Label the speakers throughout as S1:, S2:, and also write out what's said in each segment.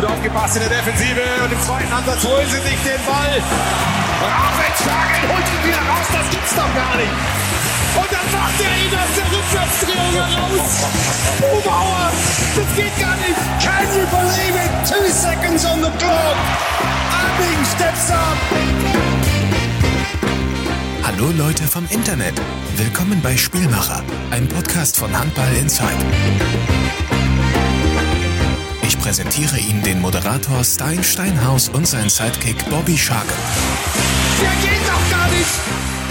S1: gut aufgepasst in der Defensive und im zweiten Ansatz holen sie sich den Ball. Und Aufwärtsschlagen holt ihn wieder raus, das gibt's doch gar nicht. Und dann macht er ihn aus der Rückwärtsdrehung heraus. Bubauer, das geht gar nicht. Can you believe it? Two seconds on the clock. Abing steps up.
S2: Hallo Leute vom Internet. Willkommen bei Spielmacher, ein Podcast von Handball Inside. Präsentiere Ihnen den Moderator Stein Steinhaus und seinen Sidekick Bobby Shark.
S1: Der geht doch gar nicht.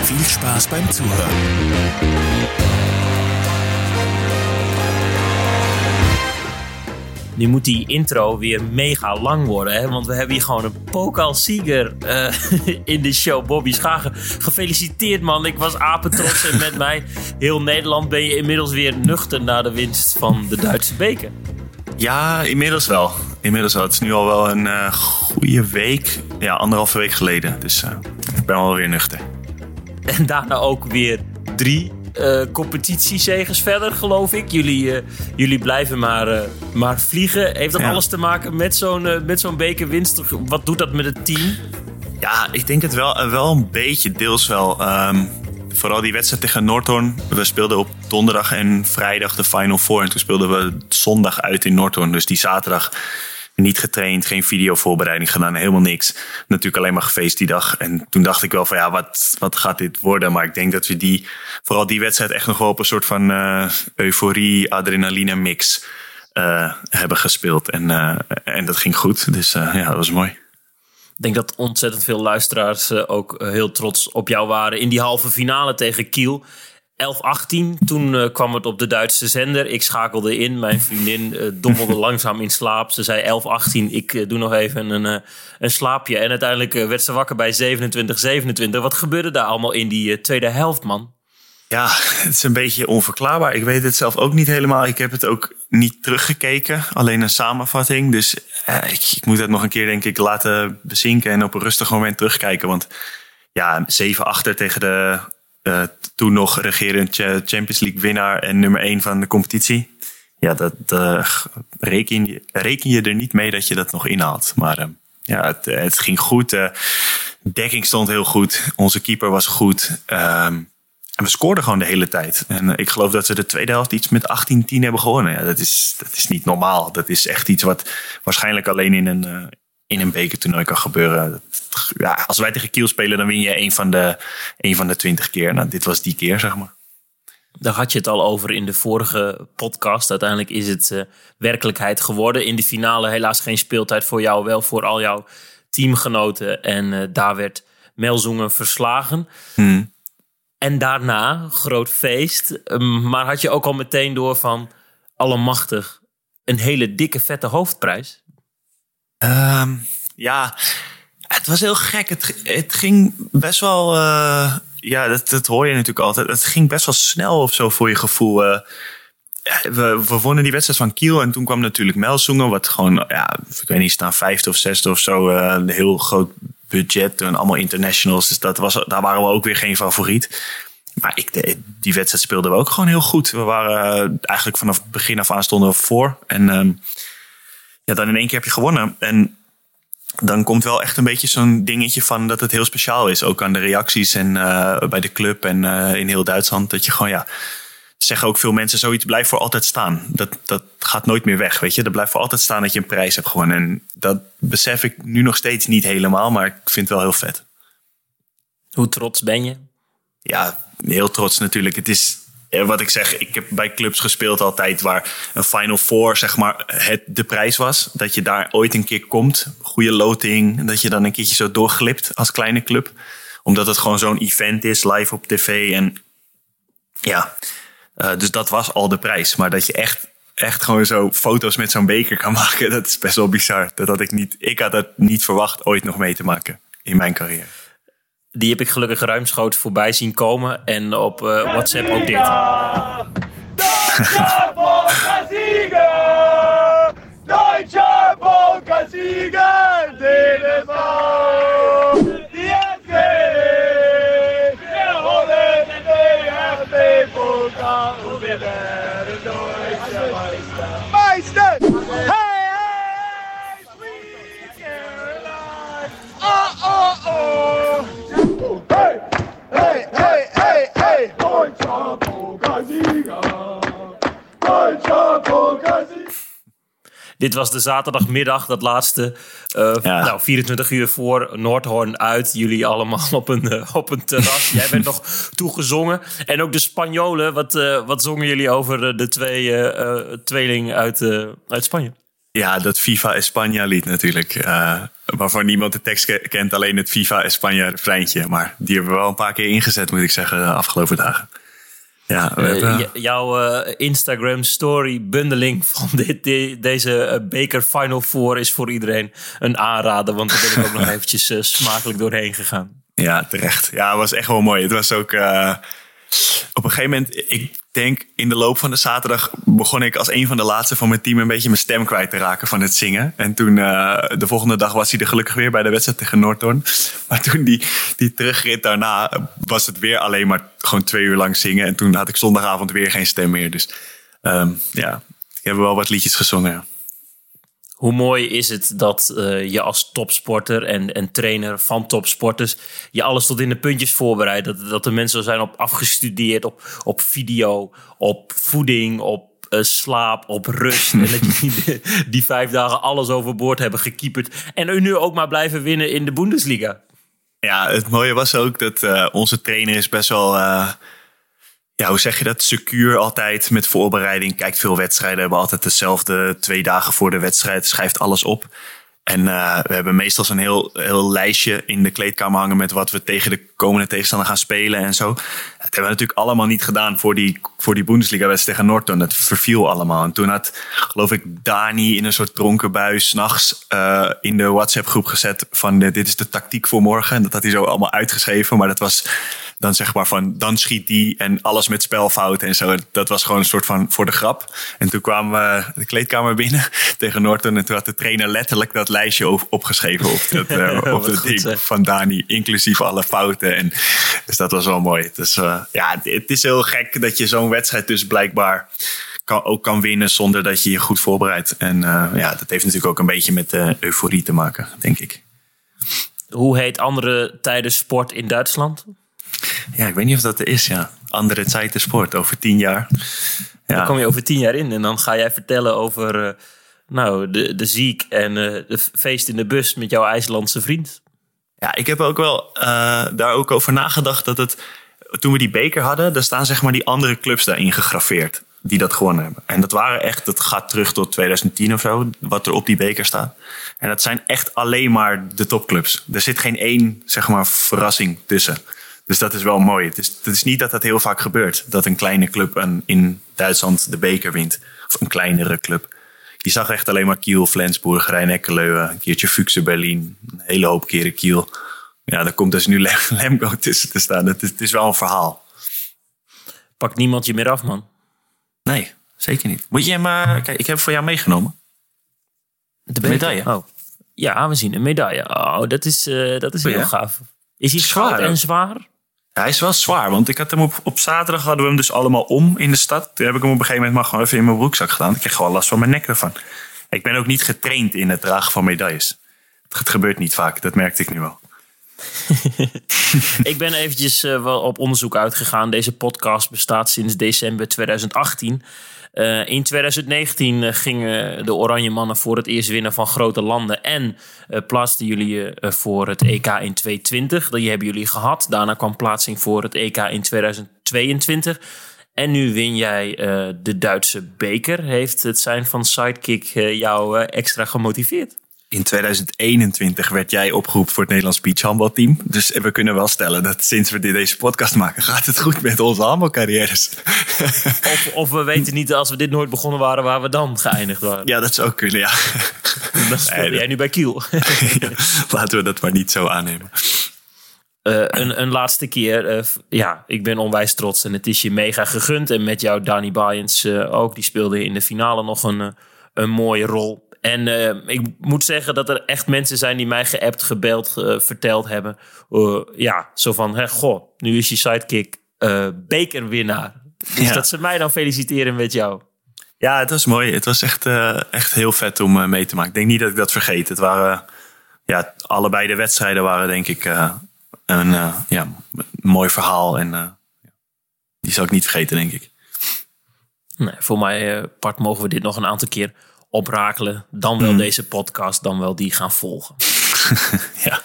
S2: Viel Spaß beim Zuhören.
S3: Nu moet die intro weer mega lang worden, hè? want we hebben hier gewoon een pokalsieger uh, in de show. Bobby Schagen, gefeliciteerd man. Ik was apetrots en met mij heel Nederland ben je inmiddels weer nuchter na de winst van de Duitse beker.
S4: Ja, inmiddels wel. Inmiddels wel. Het is nu al wel een uh, goede week. Ja, anderhalve week geleden. Dus uh, ik ben wel weer nuchter.
S3: En daarna ook weer drie uh, competitiezegers verder, geloof ik. Jullie, uh, jullie blijven maar, uh, maar vliegen. Heeft dat ja. alles te maken met zo'n met zo'n bekerwinst? Wat doet dat met het team?
S4: Ja, ik denk het wel, wel een beetje, deels wel. Um, vooral die wedstrijd tegen Noordhoorn. We speelden op donderdag en vrijdag de Final Four. En toen speelden we zondag uit in Noordhoorn. Dus die zaterdag niet getraind, geen videovoorbereiding gedaan, helemaal niks. Natuurlijk alleen maar gefeest die dag. En toen dacht ik wel van ja, wat, wat gaat dit worden? Maar ik denk dat we die, vooral die wedstrijd echt nog wel op een soort van uh, euforie, adrenaline mix uh, hebben gespeeld. En, uh, en dat ging goed. Dus ja, dat was mooi.
S3: Ik denk dat ontzettend veel luisteraars ook heel trots op jou waren in die halve finale tegen Kiel. 11-18, toen uh, kwam het op de Duitse zender. Ik schakelde in. Mijn vriendin uh, dommelde langzaam in slaap. Ze zei 11-18, ik uh, doe nog even een, een slaapje. En uiteindelijk werd ze wakker bij 27-27. Wat gebeurde daar allemaal in die tweede helft, man?
S4: Ja, het is een beetje onverklaarbaar. Ik weet het zelf ook niet helemaal. Ik heb het ook niet teruggekeken. Alleen een samenvatting. Dus ik, ik, moet het nog een keer, denk ik, laten bezinken. En op een rustig moment terugkijken. Want ja, 7 achter tegen de uh, toen nog regerend Champions League winnaar en nummer 1 van de competitie. Ja, dat uh, reken, je, er niet mee dat je dat nog inhaalt. Maar ja, het, het, ging goed. De dekking stond heel goed. Onze keeper was goed. Um, en we scoorden gewoon de hele tijd. En ik geloof dat ze de tweede helft iets met 18-10 hebben gewonnen. Ja, dat, is, dat is niet normaal. Dat is echt iets wat waarschijnlijk alleen in een, in een bekertoernooi kan gebeuren. Ja, als wij tegen Kiel spelen, dan win je een van de, een van de twintig keer. Nou, dit was die keer, zeg maar.
S3: Daar had je het al over in de vorige podcast. Uiteindelijk is het uh, werkelijkheid geworden. In de finale helaas geen speeltijd voor jou, wel voor al jouw teamgenoten. En daar werd Melzoenen verslagen.
S4: Hmm.
S3: En daarna, groot feest. Um, maar had je ook al meteen door van, allemachtig, een hele dikke vette hoofdprijs?
S4: Um, ja, het was heel gek. Het, het ging best wel. Uh, ja, dat, dat hoor je natuurlijk altijd. Het ging best wel snel of zo voor je gevoel. Uh, we, we wonnen die wedstrijd van Kiel en toen kwam natuurlijk Melzoenen, wat gewoon, ja, ik weet niet, staan vijfde of zesde of zo. Uh, een heel groot budget en allemaal internationals. Dus dat was, daar waren we ook weer geen favoriet. Maar ik, die wedstrijd speelden we ook gewoon heel goed. We waren eigenlijk vanaf het begin af aan stonden we voor. En um, ja, dan in één keer heb je gewonnen. En dan komt wel echt een beetje zo'n dingetje van dat het heel speciaal is. Ook aan de reacties en uh, bij de club en uh, in heel Duitsland. Dat je gewoon, ja, zeggen ook veel mensen zoiets blijft voor altijd staan. Dat, dat gaat nooit meer weg, weet je. Dat blijft voor altijd staan dat je een prijs hebt gewonnen. En dat besef ik nu nog steeds niet helemaal, maar ik vind het wel heel vet.
S3: Hoe trots ben je?
S4: Ja, heel trots natuurlijk. Het is, wat ik zeg, ik heb bij clubs gespeeld altijd waar een Final Four zeg maar het de prijs was. Dat je daar ooit een keer komt, goede loting, dat je dan een keertje zo doorglipt als kleine club. Omdat het gewoon zo'n event is, live op tv. En ja, uh, dus dat was al de prijs. Maar dat je echt, echt gewoon zo foto's met zo'n beker kan maken, dat is best wel bizar. Dat had ik niet, ik had dat niet verwacht ooit nog mee te maken in mijn carrière
S3: die heb ik gelukkig ruimschoots voorbij zien komen. En op uh, WhatsApp ook dit. Dit was de zaterdagmiddag, dat laatste.
S4: Eh,
S3: nou, 24 uur voor Noordhoorn uit. Jullie allemaal op een, eh, op een terras. Jij bent nog toegezongen. En ook de Spanjolen. Wat, eh, wat zongen jullie over de twee tweeling uit, uit Spanje?
S4: Ja, dat FIFA España lied natuurlijk waarvan niemand de tekst ke- kent, alleen het FIFA España refreintje. Maar die hebben we wel een paar keer ingezet, moet ik zeggen, de afgelopen dagen. Ja, we
S3: Eh,
S4: hebben,
S3: jouw eh, Instagram story bundeling van dit, de- deze eh, beker Final Four is voor iedereen een aanrader. Want daar ben ik ook nog eventjes smakelijk doorheen gegaan.
S4: ja, terecht. Ja, het was echt wel mooi. Het was ook... op een gegeven moment, ik denk in de loop van de zaterdag... begon ik als een van de laatste van mijn team... een beetje mijn stem kwijt te raken van het zingen. En toen, eh, de volgende dag was hij er gelukkig weer... bij de wedstrijd tegen Noordhoorn. Maar toen die, die terugrit daarna... was het weer alleen maar gewoon twee uur lang zingen. En toen had ik zondagavond weer geen stem meer. Dus ehm, ja, ik heb wel wat liedjes gezongen. ja.
S3: Hoe mooi is het dat eh, je als topsporter en, en trainer van topsporters je alles tot in de puntjes voorbereidt. Dat, dat er mensen zijn op afgestudeerd, op, op video, op voeding, op eh, slaap, op rust. en dat die, die vijf dagen alles overboord hebben gekieperd. En nu ook maar blijven winnen in de Bundesliga.
S4: Ja, het mooie was ook dat eh, onze trainer is best wel, ja, hoe zeg je dat, secuur altijd met voorbereiding. Kijkt veel wedstrijden, hebben altijd dezelfde twee dagen voor de wedstrijd, schrijft alles op. En eh, we hebben meestal zo'n heel, heel lijstje in de kleedkamer hangen met wat we tegen de komende tegenstander gaan spelen en zo. Dat hebben we natuurlijk allemaal niet gedaan voor die, voor die Bundesliga-wedstrijd tegen Norton. Dat verviel allemaal. En toen had, geloof ik, Dani in een soort dronken bui s'nachts eh in de WhatsApp-groep gezet van de, dit is de tactiek voor morgen. En dat had hij zo allemaal uitgeschreven. Maar dat was dan zeg maar van, dan schiet die en alles met spelfouten en zo. Dat was gewoon een soort van voor de grap. En toen kwamen we de kleedkamer binnen tegen Norton. En toen had de trainer letterlijk dat lijstje op- opgeschreven op dat, eh, op
S3: goed,
S4: ding
S3: zeg.
S4: van Dani. Inclusief alle fouten. En, dus dat was wel mooi. Dus eh, ja, het, is heel gek dat je zo'n wedstrijd dus blijkbaar kan, ook kan winnen zonder dat je je goed voorbereidt. En eh, ja, dat heeft natuurlijk ook een beetje met de euforie te maken, denk ik.
S3: Hoe heet andere tijden sport in Duitsland?
S4: Ja, ik weet niet of dat er is, ja. Andere Zeiten Sport over tien jaar.
S3: Dan
S4: Ja,
S3: kom je over tien jaar in en dan ga jij vertellen over eh, nou, de, de ziek en de feest in de bus met jouw IJslandse vriend.
S4: Ja ik heb ook wel eh, daar ook over nagedacht dat het... Toen we die beker hadden, daar staan zeg maar die andere clubs daarin gegraveerd. Die dat gewonnen hebben. En dat waren echt, dat gaat terug tot 2010 of zo, wat er op die beker staat. En dat zijn echt alleen maar de topclubs. Er zit geen één, zeg maar, verrassing tussen. Dus dat is wel mooi. Het is, het is niet dat dat heel vaak gebeurt. Dat een kleine club een, in Duitsland de beker wint. Of een kleinere club. Je zag echt alleen maar Kiel, Flensburg, Rijn-Neckar, Leuven. Een keertje Fuchse, Berlin. Een hele hoop keren Kiel. Ja, daar komt dus nu Lem- Lemgo tussen te staan. Het is, het is wel een verhaal.
S3: Pakt niemand je meer af, man.
S4: Nee, zeker niet. Moet je hem... eh, kijk, ik heb voor jou meegenomen.
S3: De
S4: medaille?
S3: Oh. Ja, we zien een medaille. Oh, dat is, eh, dat is
S4: Oh,
S3: heel
S4: ja?
S3: gaaf. Is hij
S4: Zwaar,
S3: en zwaar?
S4: Hij is wel zwaar, want ik had hem op, op zaterdag hadden we hem dus allemaal om in de stad. Toen heb ik hem op een gegeven moment maar gewoon even in mijn broekzak gedaan. Ik kreeg gewoon last van mijn nek ervan. Ik ben ook niet getraind in het dragen van medailles. Het gebeurt niet vaak, dat merkte ik nu wel.
S3: Ik ben eventjes eh, wel op onderzoek uitgegaan. Deze podcast bestaat sinds december 2018. Eh, in 2019 eh, gingen de Oranje Mannen voor het eerst winnen van grote landen. En eh, plaatsten jullie je voor het EK in 2020. Die hebben jullie gehad. Daarna kwam plaatsing voor het EK in 2022. En nu win jij de Duitse beker. Heeft het zijn van Sidekick jou extra gemotiveerd?
S4: In 2021 werd jij opgeroepen voor het Nederlands beachhandbalteam. Dus we kunnen wel stellen dat sinds we deze podcast maken, gaat het goed met onze handbalcarrières.
S3: Of, of we weten niet, als we dit nooit begonnen waren, waar we dan geëindigd waren.
S4: ja, dat zou kunnen, ja.
S3: Dan
S4: Nee,
S3: jij nu bij Kiel.
S4: Laten we dat maar niet zo aannemen.
S3: Eh, een, een laatste keer. eh, ja, ik ben onwijs trots en het is je mega gegund. En met jou, Dani Bayens, eh, ook. Die speelde in de finale nog een, een mooie rol. En eh, ik moet zeggen dat er echt mensen zijn die mij geappt, gebeld, eh, verteld hebben. Eh, ja, zo van, hè, goh, nu is je sidekick bekerwinnaar. Dus
S4: Ja.
S3: dat ze mij dan feliciteren met jou.
S4: Ja, het was mooi. Het was echt, echt heel vet om mee te maken. Ik denk niet dat ik dat vergeet. Het waren, ja, allebei de wedstrijden waren denk ik een ja, mooi verhaal. En die zal ik niet vergeten, denk ik.
S3: Nee, voor mij part mogen we dit nog een aantal keer oprakelen, dan wel deze podcast, dan wel die gaan volgen.
S4: ja.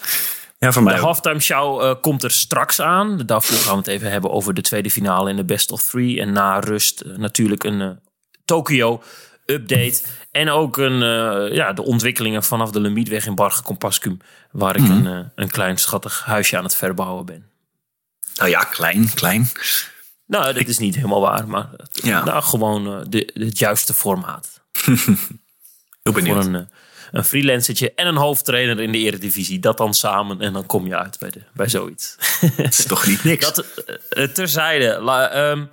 S4: Ja, voor mij
S3: De halftime show eh, komt er straks aan. Daarvoor gaan we het even hebben over de tweede finale in de best of three. En na rust eh, natuurlijk een eh, Tokyo update. En ook een, ja, de ontwikkelingen vanaf de Limietweg in Barge Compascum. Waar ik
S4: Mhm.
S3: een, een klein schattig huisje aan het verbouwen ben.
S4: Nou ja, klein, klein.
S3: Nou, dat is niet helemaal waar. Maar het-
S4: Ja.
S3: nou, gewoon de, het juiste formaat.
S4: Heel
S3: Voor een, eh, een freelancertje en een hoofdtrainer in de eredivisie. Dat dan samen. En dan kom je uit bij, de, bij zoiets.
S4: Het is toch niet niks.
S3: Dat eh, eh, terzijde. La, ehm,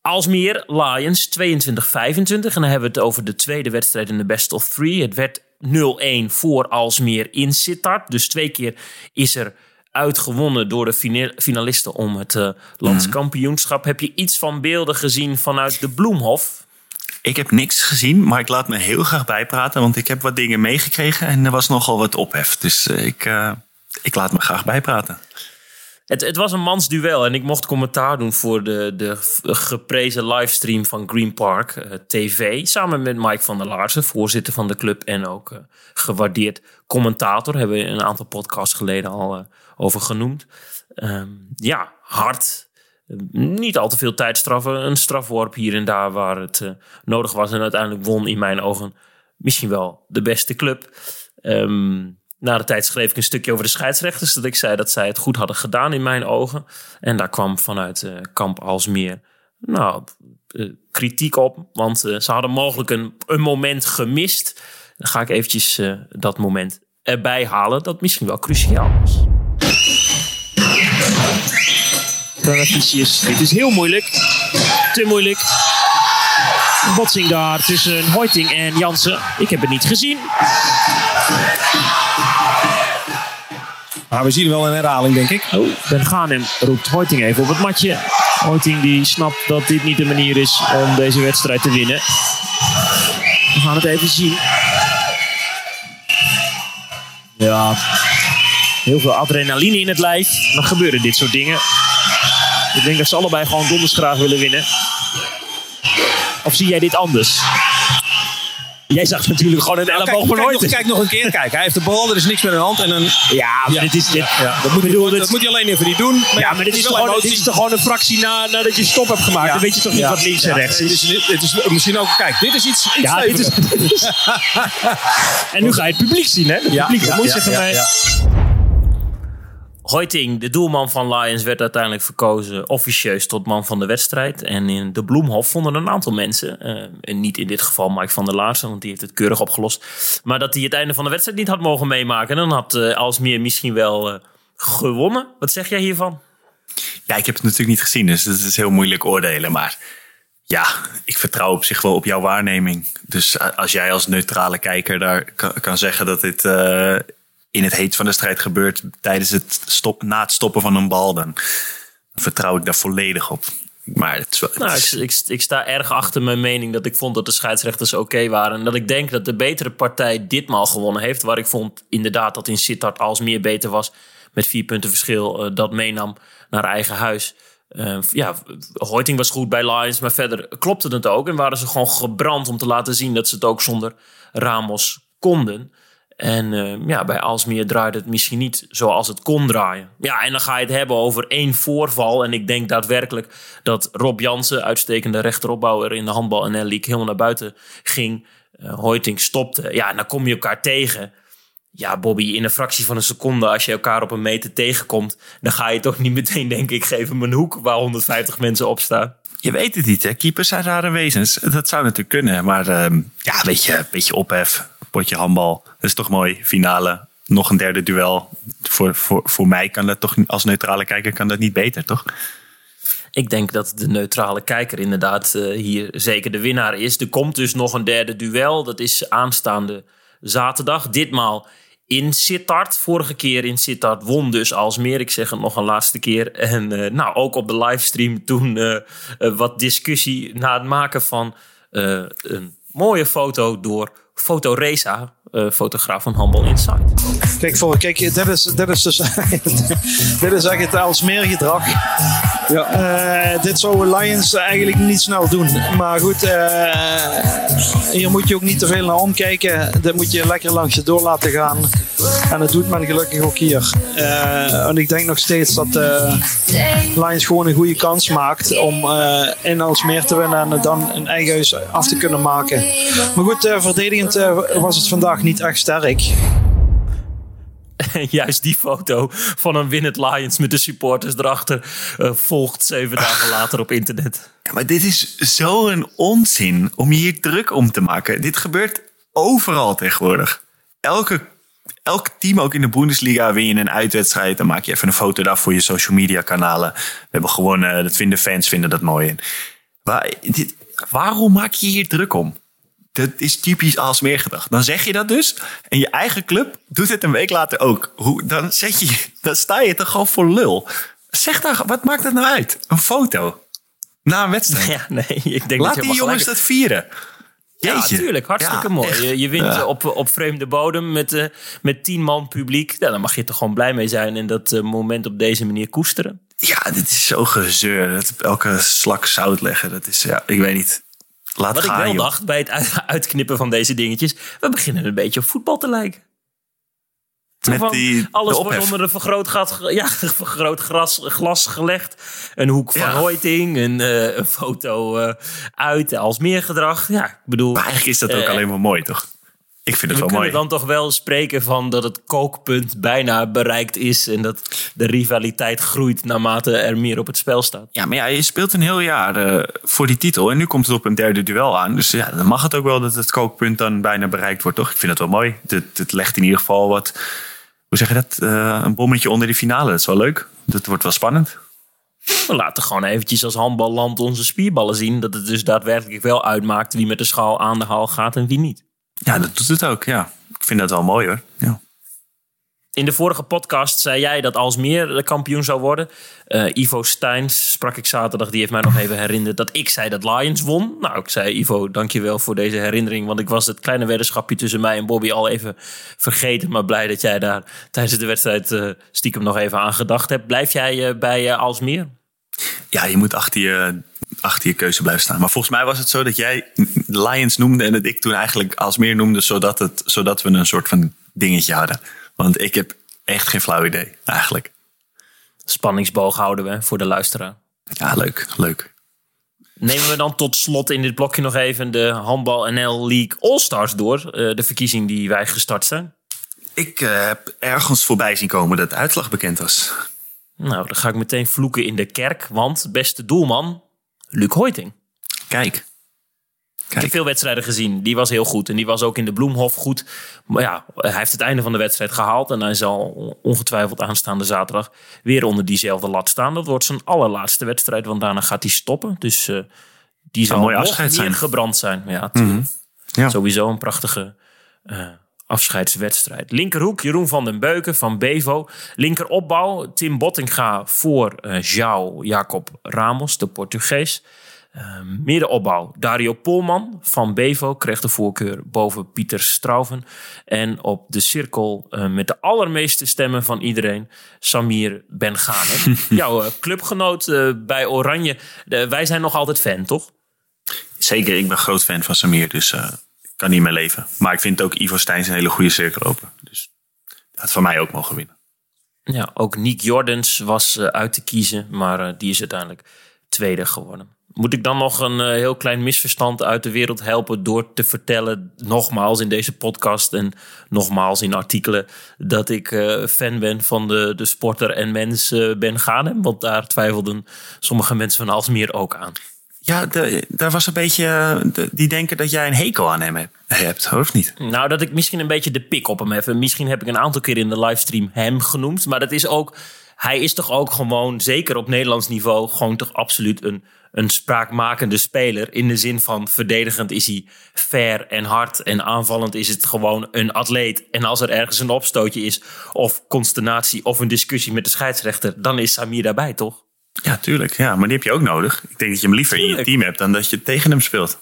S3: Alsmeer Lions 22-25. En dan hebben we het over de tweede wedstrijd in de best of three. Het werd 0-1 voor Alsmeer in Sittard. Dus twee keer is er uitgewonnen door de fina- finalisten om het landskampioenschap. Heb je iets van beelden gezien vanuit de Bloemhof?
S4: Ik heb niks gezien, maar ik laat me heel graag bijpraten. Want ik heb wat dingen meegekregen en er was nogal wat ophef. Dus eh, ik, eh, ik laat me graag bijpraten.
S3: Het, het was een mansduel en ik mocht commentaar doen voor de, de geprezen livestream van Green Park eh, TV. Samen met Mike van der Laarsen, voorzitter van de club en ook gewaardeerd commentator. Hebben we een aantal podcasts geleden al over genoemd. Ehm, ja, hard. Niet al te veel tijdstraffen. Een strafworp hier en daar waar het eh, nodig was. En uiteindelijk won in mijn ogen misschien wel de beste club. Ehm, na de tijd schreef ik een stukje over de scheidsrechters. Dat ik zei dat zij het goed hadden gedaan in mijn ogen. En daar kwam vanuit eh, kamp Alsmeer nou, eh, kritiek op. Want ze hadden mogelijk een, een moment gemist. Dan ga ik eventjes dat moment erbij halen. Dat misschien wel cruciaal was. Tranavicius, dit is heel moeilijk. Te moeilijk. Een botsing daar tussen Hoiting en Jansen. Ik heb het niet gezien.
S1: Maar we zien wel een herhaling, denk ik.
S3: Oh, Ben Ghanem roept Hoiting even op het matje. Hoiting die snapt dat dit niet de manier is om deze wedstrijd te winnen. We gaan het even zien. Ja, heel veel adrenaline in het lijf. Dan gebeuren dit soort dingen. Ik denk dat ze allebei gewoon donders graag willen winnen. Of zie jij dit anders? Jij zag natuurlijk gewoon een elleboog van
S1: kijk, nog,
S3: Hoiting.
S1: kijk nog een keer. Kijk, hij heeft de bal, er is niks met een hand. En een,
S3: Ja, maar dit is... Dit,
S1: ja, dat, moet,
S3: bedoel,
S1: je,
S3: dit-
S1: dat moet je alleen even niet doen. Maar
S3: Ja, maar dit is, toch gewoon, dit is toch gewoon een fractie na, nadat je stop hebt gemaakt. Dan weet je toch niet wat links en rechts is.
S1: is, het is misschien ook, kijk, dit is iets, iets
S3: Ja, dit is, dit en nu ga je het publiek zien, hè? Het publiek, dat moet zeggen mij. Hoiting, de doelman van Lions, werd uiteindelijk verkozen officieus tot man van de wedstrijd. En in de Bloemhof vonden een aantal mensen, eh, en niet in dit geval Mike van der Laarsen, want die heeft het keurig opgelost, maar dat hij het einde van de wedstrijd niet had mogen meemaken. En dan had eh Alsmeer misschien wel eh, gewonnen. Wat zeg jij hiervan?
S4: Ja, ik heb het natuurlijk niet gezien, dus het is heel moeilijk oordelen. Maar ja, ik vertrouw op zich wel op jouw waarneming. Dus als jij als neutrale kijker daar kan, zeggen dat dit in het heet van de strijd gebeurt tijdens het stop, na het stoppen van een bal, dan vertrouw ik daar volledig op. Maar het is wel,
S3: Nou, ik, ik, sta erg achter mijn mening dat ik vond dat de scheidsrechters oké waren. En dat ik denk dat de betere partij ditmaal gewonnen heeft. Waar ik vond inderdaad dat in Sittard als meer beter was. Met vier punten verschil eh, dat meenam naar eigen huis. Eh, ja, Hoiting was goed bij Lions, maar verder klopte het ook. En waren ze gewoon gebrand om te laten zien dat ze het ook zonder Ramos konden. En eh, ja, bij Alsmeer draaide het misschien niet zoals het kon draaien. Ja, en dan ga je het hebben over één voorval. En ik denk daadwerkelijk dat Rob Jansen, uitstekende rechteropbouwer in de handbal en League, helemaal naar buiten ging. Eh Hoiting stopte. Ja, en dan kom je elkaar tegen. Ja, Bobby, in een fractie van een seconde, als je elkaar op een meter tegenkomt, dan ga je toch niet meteen denken: ik geef hem een hoek waar 150 mensen op staan.
S4: Je weet het niet, hè? Keepers zijn rare wezens. Dat zou natuurlijk kunnen. Maar ehm, ja, een beetje, beetje ophef. Potje handbal. Dat is toch mooi. Finale. Nog een derde duel. Voor, voor, voor mij kan dat toch als neutrale kijker kan dat niet beter, toch?
S3: Ik denk dat de neutrale kijker inderdaad eh, hier zeker de winnaar is. Er komt dus nog een derde duel. Dat is aanstaande zaterdag. Ditmaal in Sittard. Vorige keer in Sittard won dus Alsmeer. Ik zeg het nog een laatste keer. En eh, nou, ook op de livestream toen eh, wat discussie na het maken van een mooie foto door Fotoresa, eh fotograaf van Handball Insight.
S1: Kijk, voor, kijk dit, is, dit, is dus, dit is echt het Alsmeer gedrag.
S5: Ja. Eh, dit zou Lions eigenlijk niet snel doen. Maar goed, uh, hier moet je ook niet te veel naar omkijken. Dit moet je lekker langs je door laten gaan. En dat doet men gelukkig ook hier. Uh, en ik denk nog steeds dat Lions gewoon een goede kans maakt om in Alsmeer te winnen en dan een eigen huis af te kunnen maken. Maar goed, verdedigend was het vandaag niet echt sterk.
S3: En juist die foto van een winnend Lions met de supporters erachter uh, volgt zeven dagen later op internet.
S4: Ja, maar dit is zo'n onzin om je hier druk om te maken. Dit gebeurt overal tegenwoordig. Elke, elk team, ook in de Bundesliga, win je een uitwedstrijd. Dan maak je even een foto daar voor je social media kanalen. We hebben gewonnen, dat vinden fans vinden dat mooi. Maar dit, waarom maak je hier druk om? Dat is typisch als gedacht. Dan zeg je dat dus. En je eigen club doet het een week later ook. Hoe, dan, zet je, dan sta je toch gewoon voor lul. Zeg daar, wat maakt het nou uit? Een foto. Na een wedstrijd.
S3: Ja, nee, ik denk
S4: Laat
S3: dat
S4: die jongens dat vieren.
S3: Ja, natuurlijk. Hartstikke mooi. Je, je wint op, op vreemde bodem met, uh, met tien man publiek. Ja, dan mag je toch gewoon blij mee zijn en dat uh, moment op deze manier koesteren.
S4: Ja, dit is zo gezeur. Dat elke slak zout leggen. Dat is, ja, ik weet niet. Laat
S3: Wat
S4: gaan,
S3: ik wel
S4: joh.
S3: dacht bij het uitknippen van deze dingetjes. We beginnen een beetje op voetbal te lijken.
S4: Met
S3: Van,
S4: die,
S3: alles wordt onder een vergroot, gat, ja, vergroot gras, glas gelegd. Een hoek van
S4: Ja.
S3: Hoiting, een, eh, een foto eh, uit als meergedrag. Ja, ik bedoel,
S4: Maar eigenlijk is dat ook
S3: Eh,
S4: alleen maar mooi, toch? Ik vind het
S3: we
S4: wel
S3: kunnen
S4: mooi.
S3: dan toch wel spreken van dat het kookpunt bijna bereikt is. En dat de rivaliteit groeit naarmate er meer op het spel staat.
S4: Ja, maar ja, je speelt een heel jaar eh, voor die titel. En nu komt het op een derde duel aan. Dus ja, dan mag het ook wel dat het kookpunt dan bijna bereikt wordt, toch? Ik vind het wel mooi. Het, het legt in ieder geval wat... Hoe zeg je dat? Eh, een bommetje onder die finale. Dat is wel leuk. Dat wordt wel spannend.
S3: We laten gewoon eventjes als handballand onze spierballen zien. Dat het dus daadwerkelijk wel uitmaakt wie met de schaal aan de haal gaat en wie niet.
S4: Ja, dat doet het ook, ja. Ik vind dat wel mooi, hoor. Ja.
S3: In de vorige podcast zei jij dat Alsmeer de kampioen zou worden. Eh, Ivo Steins sprak ik zaterdag. Die heeft mij nog even herinnerd dat ik zei dat Lions won. Nou, ik zei Ivo, dankjewel voor deze herinnering. Want ik was het kleine weddenschapje tussen mij en Bobby al even vergeten. Maar blij dat jij daar tijdens de wedstrijd eh, stiekem nog even aan gedacht hebt. Blijf jij eh, bij Alsmeer?
S4: ja, je moet achter je, achter je keuze blijven staan. Maar volgens mij was het zo dat jij Lions noemde... en dat ik toen eigenlijk als meer noemde... zodat, het, zodat we een soort van dingetje hadden. Want ik heb echt geen flauw idee, eigenlijk.
S3: Spanningsboog houden we voor de luisteraar.
S4: Ja, leuk, leuk.
S3: Nemen we dan tot slot in dit blokje nog even de Handbal NL League All-Stars door. eh, de verkiezing die wij gestart zijn.
S4: Ik eh, heb ergens voorbij zien komen dat de uitslag bekend was.
S3: Nou, dan ga ik meteen vloeken in de kerk. Want beste doelman, Luc Hoiting.
S4: Kijk.
S3: Ik heb veel wedstrijden gezien. Die was heel goed. En die was ook in de Bloemhof goed. Maar ja, hij heeft het einde van de wedstrijd gehaald. En hij zal ongetwijfeld aanstaande zaterdag weer onder diezelfde lat staan. Dat wordt zijn allerlaatste wedstrijd. Want daarna gaat hij stoppen. Dus eh, die zal
S4: mooi afscheid zijn. Mhm.
S3: gebrand zijn. Ja, tuurlijk.
S4: Ja.
S3: Sowieso een prachtige eh, afscheidswedstrijd. Linkerhoek, Jeroen van den Beuken van Bevo. Linkeropbouw, Tim Bottinga voor João Jacob Ramos, de Portugees. Eh, middenopbouw, Dario Polman van Bevo kreeg de voorkeur boven Pieter Strauven. En op de cirkel eh, met de allermeeste stemmen van iedereen, Samir Bengane. Jouw eh, clubgenoot bij Oranje. De- wij zijn nog altijd fan, toch?
S4: Zeker, ik ben groot fan van Samir, dus niet meer leven. Maar ik vind ook Ivo Steins een hele goede cirkel lopen. Dus dat had van mij ook mogen winnen.
S3: Ja, ook Nick Jordans was eh, uit te kiezen, maar eh, die is uiteindelijk tweede geworden. Moet ik dan nog een eh, heel klein misverstand uit de wereld helpen door te vertellen, nogmaals in deze podcast en nogmaals in artikelen, dat ik fan ben van de, de sporter en mens Ben Ghanem? Want daar twijfelden sommige mensen van Alsmeer ook aan.
S4: Ja, daar was een beetje. eh, die denken dat jij een hekel aan hem hebt, hebt of niet?
S3: Nou, dat ik misschien een beetje de pik op hem heb. En Misschien heb ik een aantal keer in de livestream hem genoemd. Maar dat is ook. Hij is toch ook gewoon, zeker op Nederlands niveau, gewoon toch absoluut een, een spraakmakende speler. In de zin van verdedigend is hij fair en hard. En aanvallend is het gewoon een atleet. En als er ergens een opstootje is, of consternatie, of een discussie met de scheidsrechter, dan is Samir daarbij, toch?
S4: Ja, tuurlijk. Ja, maar die heb je ook nodig. Ik denk dat je hem liever in je team hebt dan dat je tegen hem speelt.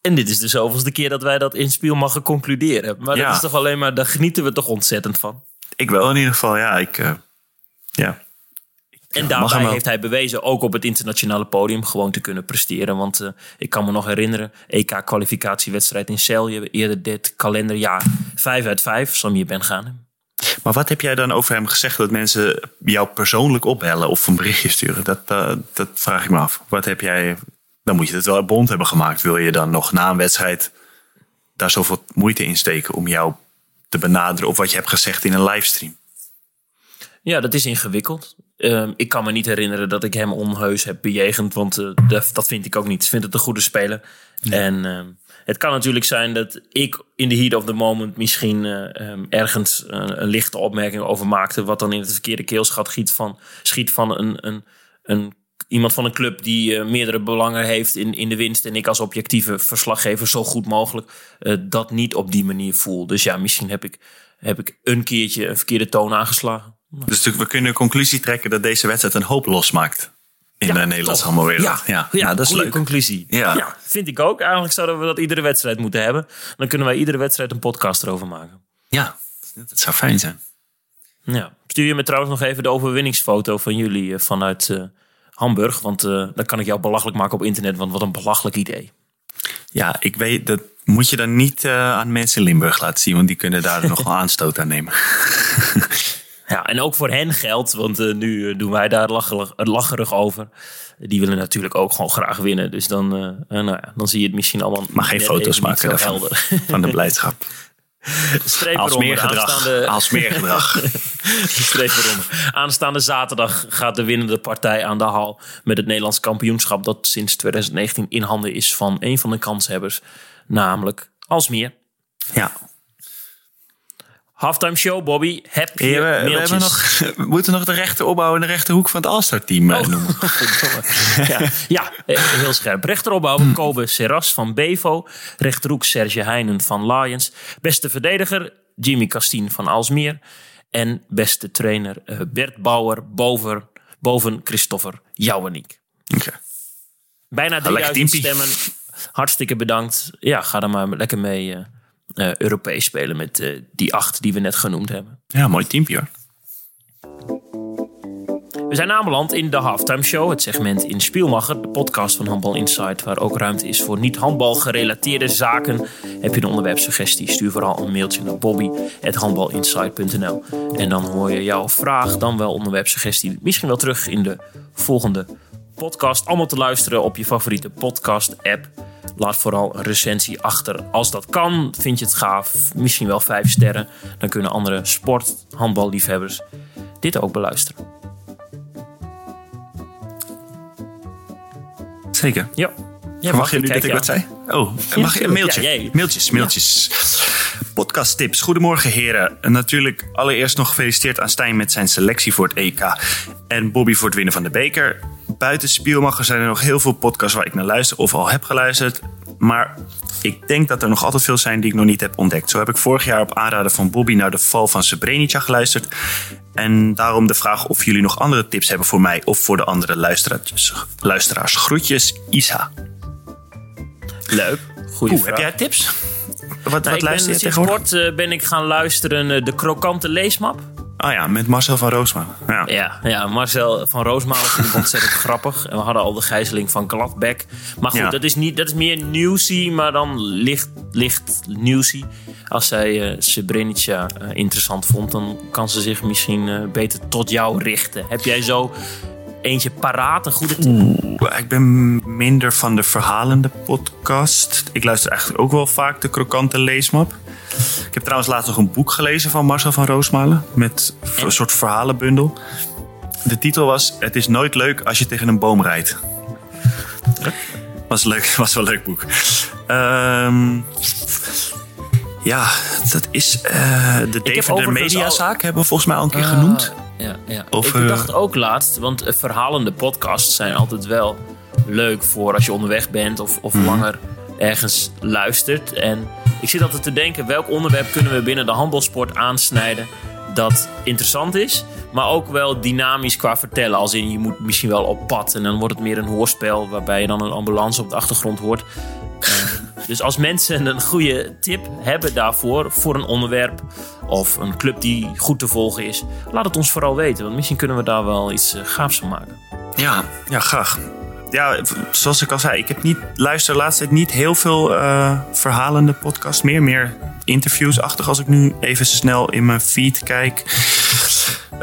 S3: En dit is de zoveelste keer dat wij dat in Spiel mogen concluderen. Maar
S4: Ja.
S3: dat is toch alleen maar, daar genieten we toch ontzettend van.
S4: Ik wel in ieder geval, ja. Ik, eh, ja.
S3: En daarbij
S4: wel.
S3: heeft hij bewezen ook op het internationale podium gewoon te kunnen presteren. Want eh, ik kan me nog herinneren, EK-kwalificatiewedstrijd in Celje, eerder dit kalenderjaar 5 uit 5, Samir Ben Ghanem.
S4: Maar wat heb jij dan over hem gezegd dat mensen jou persoonlijk opbellen of een berichtje sturen? Dat, eh, dat vraag ik me af. Wat heb jij. Dan moet je het wel bond hebben gemaakt. Wil je dan nog na een wedstrijd daar zoveel moeite in steken om jou te benaderen of wat je hebt gezegd in een livestream?
S3: Ja, dat is ingewikkeld. Ehm, ik kan me niet herinneren dat ik hem onheus heb bejegend, want eh, dat, dat vind ik ook niet. Ik vind het een goede speler. En ehm, het kan natuurlijk zijn dat ik in de heat of the moment misschien eh, ehm, ergens eh, een lichte opmerking over maakte, wat dan in het verkeerde keelschat schiet van, schiet van een, een, een, iemand van een club die eh, meerdere belangen heeft in, in de winst. En ik als objectieve verslaggever zo goed mogelijk dat niet op die manier voel. Dus ja, misschien heb ik, heb ik een keertje een verkeerde toon aangeslagen.
S4: Dus we kunnen de conclusie trekken dat deze wedstrijd een hoop losmaakt in de Nederlandse
S3: toch.
S4: handbalwereld.
S3: Ja, ja,
S4: dat is
S3: goede
S4: leuk.
S3: conclusie.
S4: Ja.
S3: vind ik ook. Eigenlijk zouden we dat iedere wedstrijd moeten hebben. Dan kunnen wij iedere wedstrijd een podcast erover maken.
S4: Ja, dat zou fijn zijn.
S3: Ja. Stuur je me trouwens nog even de overwinningsfoto van jullie eh, vanuit eh, Hamburg. Want eh, dan kan ik jou belachelijk maken op internet. Want wat een belachelijk idee.
S4: Ja, ik weet, dat moet je dan niet eh, aan mensen in Limburg laten zien, want die kunnen daar nog wel aanstoot aan nemen.
S3: Ja, en ook voor hen geldt, want eh, nu eh, doen wij daar lacherig, lacherig over. Die willen natuurlijk ook gewoon graag winnen. Dus dan, eh, nou ja, dan zie je het misschien allemaal.
S4: Maar geen foto's maken daarvan.
S3: helder.
S4: Van de blijdschap.
S3: Streep
S4: Als meer gedrag.
S3: Aanstaande-
S4: Als meer gedrag.
S3: Streep eronder. Aanstaande zaterdag gaat de winnende partij aan de hal met het Nederlands kampioenschap dat sinds 2019 in handen is van een van de kanshebbers, namelijk Alsmeer.
S4: Ja.
S3: Halftime show, Bobby. Heb je
S4: we, hebben nog, we moeten nog de rechter opbouw in de rechterhoek van het All-Star team eh, noemen.
S3: Godverdomme. ja, ja, eh, heel scherp. Rechteropbouw, Kobe Serras van Bevo. Rechterhoek, Serge Heijnen van Lions. Beste verdediger, Jimmy Castien van Alsmeer. En beste trainer, eh, Bert Bauer boven, boven Christopher Jouweniek.
S4: Oké.
S3: Bijna
S4: lekker
S3: 3000
S4: teampie.
S3: stemmen. Hartstikke bedankt. Ja, ga er maar lekker mee eh, Europees spelen met eh, die acht die we net genoemd hebben.
S4: Ja, mooi teampje hoor.
S3: We zijn aanbeland in de Halftime Show, het segment in Spielmacher, de podcast van Handbal Insight, waar ook ruimte is voor niet-handbal gerelateerde zaken. Heb je een onderwerpsuggestie, stuur vooral een mailtje naar bobby.handbalinsight.nl En dan hoor je jouw vraag, dan wel onderwerpsuggestie, misschien wel terug in de volgende podcast. Allemaal te luisteren op je favoriete podcast-app. Laat vooral een recensie achter. Als dat kan, vind je het gaaf. Misschien wel vijf sterren. Dan kunnen andere sport, handballiefhebbers dit ook beluisteren.
S4: Zeker.
S3: Ja. ja
S4: Mag je nu dat ik wat zei? Oh, mag je een mailtje?
S3: Ja, jij.
S4: mailtjes, mailtjes. Podcast tips. Goedemorgen heren. En natuurlijk allereerst nog gefeliciteerd aan Stijn met zijn selectie voor het EK. En Bobby voor het winnen van de beker. Buiten Spielmacher zijn er nog heel veel podcasts waar ik naar luister of al heb geluisterd. Maar ik denk dat er nog altijd veel zijn die ik nog niet heb ontdekt. Zo heb ik vorig jaar op aanraden van Bobby naar de val van Srebrenica geluisterd. En daarom de vraag of jullie nog andere tips hebben voor mij of voor de andere luisteraars. luisteraars. Groetjes, Isa.
S3: Leuk. Goeie
S4: Oeh,
S3: vraag.
S4: heb jij tips? Wat,
S3: Nou,
S4: wat luister je
S3: sinds kort eh, ben ik gaan luisteren eh, de krokante leesmap.
S4: Oh ja, met Marcel van Roosma. Ja.
S3: Ja, ja Marcel van Roosmalen vind ik ontzettend grappig. En we hadden al de gijzeling van Gladbeck. Maar goed,
S4: Ja.
S3: dat, is niet, dat is meer newsy, maar dan licht, licht newsy. Als zij Srebrenica eh, interessant vond, dan kan ze zich misschien eh, beter tot jou richten. Heb jij zo eentje paraat, een goede?
S4: Oeh, Ik ben minder van de verhalende podcast. Ik luister eigenlijk ook wel vaak de krokante leesmap. Ik heb trouwens laatst nog een boek gelezen van Marcel van Roosmalen. Met een soort verhalenbundel. De titel was Het is nooit leuk als je tegen een boom rijdt. Was, leuk, was wel een leuk boek. Ehm, ja, dat is eh, de Deventer Mediazaak. Hebben we volgens mij al een keer genoemd.
S3: Ja, ja. Ik dacht ook laatst, want eh, verhalende podcasts zijn altijd wel leuk voor als je onderweg bent of, of langer ergens luistert. En ik zit altijd te denken, welk onderwerp kunnen we binnen de handbalsport aansnijden dat interessant is, maar ook wel dynamisch qua vertellen. Als in, je moet misschien wel op pad en dan wordt het meer een hoorspel waarbij je dan een ambulance op de achtergrond hoort. Eh, Dus als mensen een goede tip hebben daarvoor, voor een onderwerp of een club die goed te volgen is, laat het ons vooral weten. Want misschien kunnen we daar wel iets uh, gaafs van maken.
S4: Ja, ja, graag. Ja, zoals ik al zei, ik heb niet, luister de laatste tijd niet heel veel uh, verhalende podcasts meer. Meer interviews-achtig als ik nu even snel in mijn feed kijk.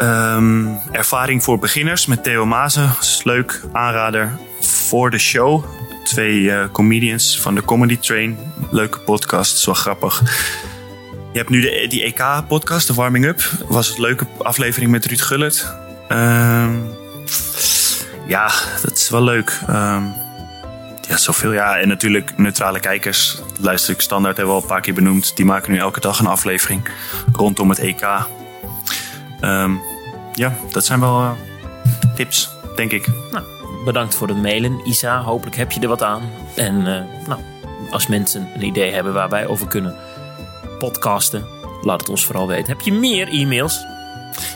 S4: Um, ervaring voor beginners met Theo Mazen. is leuk, aanrader voor de show. Twee uh, comedians van de Comedy Train. Leuke podcast, wel grappig. Je hebt nu de, die EK-podcast, de Warming Up. Was een leuke aflevering met Ruud Gullit. Um, ja, dat is wel leuk. Um, ja, zoveel. Ja, en natuurlijk neutrale kijkers. Luister ik standaard, hebben we al een paar keer benoemd. Die maken nu elke dag een aflevering rondom het EK. Um, ja, dat zijn wel uh, tips, denk ik.
S3: Nou, bedankt voor het mailen, Isa. Hopelijk heb je er wat aan. En uh, nou, als mensen een idee hebben waar wij over kunnen podcasten, laat het ons vooral weten. Heb je meer e-mails?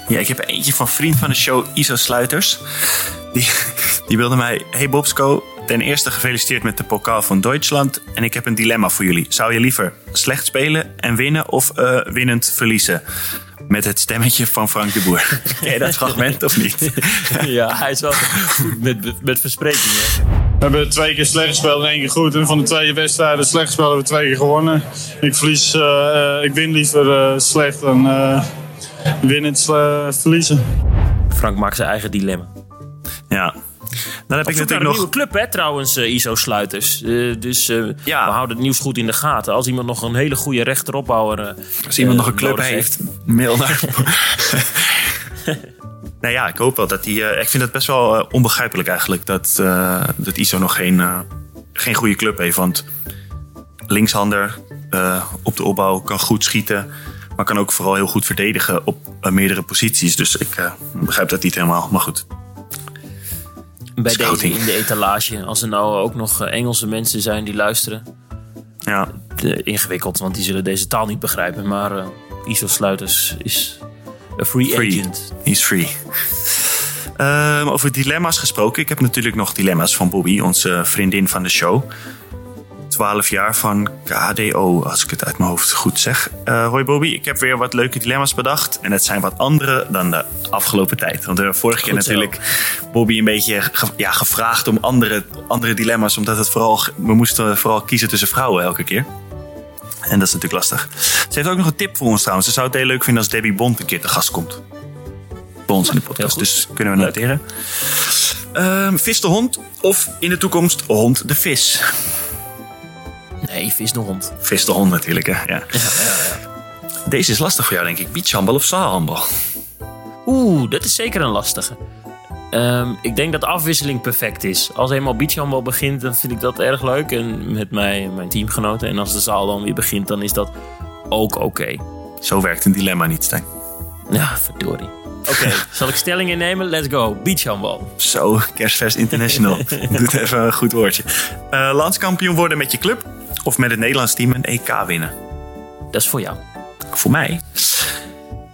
S4: Ja, ik heb eentje van vriend van de show, Iso Sluiters. Die, die wilde mij... Hey Bobsco, ten eerste gefeliciteerd met de pokaal van Duitsland. En ik heb een dilemma voor jullie. Zou je liever slecht spelen en winnen of uh, winnend verliezen? Met het stemmetje van Frank de Boer. Ken je dat fragment of niet?
S3: ja, hij is wel goed met, met versprekingen.
S6: We hebben twee keer slecht gespeeld en één keer goed. En van de twee wedstrijden slecht gespeeld hebben we twee keer gewonnen. Ik, verlies, uh, ik win liever uh, slecht dan uh, winnend verliezen.
S3: Frank maakt zijn eigen dilemma.
S4: Ja, dan heb
S3: ik natuurlijk nog... een nieuwe club, hè, trouwens, uh, ISO-sluiters. Uh, dus uh, ja. we houden het nieuws goed in de gaten. Als iemand nog een hele goede rechteropbouwer
S4: Als iemand nog een club heeft, mail naar... nou ja, ik hoop wel dat die... ik vind het best wel onbegrijpelijk eigenlijk... dat, dat ISO nog geen, geen goede club heeft. Want linkshander op de opbouw kan goed schieten... maar kan ook vooral heel goed verdedigen op meerdere posities. Dus ik begrijp dat niet helemaal, maar goed
S3: bij deze in de etalage. Als er nou ook nog eh, Engelse mensen zijn die luisteren.
S4: Ja.
S3: De, ingewikkeld, want die zullen deze taal niet begrijpen. Maar uh, ISO Sluiters is een free, free. agent.
S4: He's free. Um, over dilemma's gesproken. Ik heb natuurlijk nog dilemma's van Bobby, onze vriendin van de show. 12 jaar van KDO, als ik het uit mijn hoofd goed zeg. Uh, hoi Bobby, ik heb weer wat leuke dilemma's bedacht. En het zijn wat andere dan de afgelopen tijd. Want we hebben vorige keer natuurlijk Bobby een beetje ja, gevraagd om andere, andere dilemma's. Omdat het vooral, we moesten vooral kiezen tussen vrouwen elke keer. En dat is natuurlijk lastig. Ze heeft ook nog een tip voor ons trouwens. Ze zou het heel leuk vinden als Debbie Bond een keer te gast komt. Bij ons in de podcast. Dus kunnen we noteren. Uh, vis de hond of in de toekomst hond de vis?
S3: Nee, vis de hond.
S4: Vis de hond natuurlijk, hè? Ja. ja, ja, ja. Deze is lastig voor jou, denk ik. Beachhandbal of zaalhandbal?
S3: Oeh, dat is zeker een lastige. Um, ik denk dat de afwisseling perfect is. Als eenmaal beachhandbal begint, dan vind ik dat erg leuk. En met mij, mijn teamgenoten. En als de zaal dan weer begint, dan is dat ook oké. Okay.
S4: Zo werkt een dilemma niet, Stijn.
S3: Ja, verdorie. Oké, okay, zal ik stelling innemen? Let's go. Beachhandbal.
S4: Zo, kerstvers international. Doet even een goed woordje. Uh, landskampioen worden met je club of met het Nederlands team een EK winnen?
S3: Dat is voor jou.
S4: Voor mij?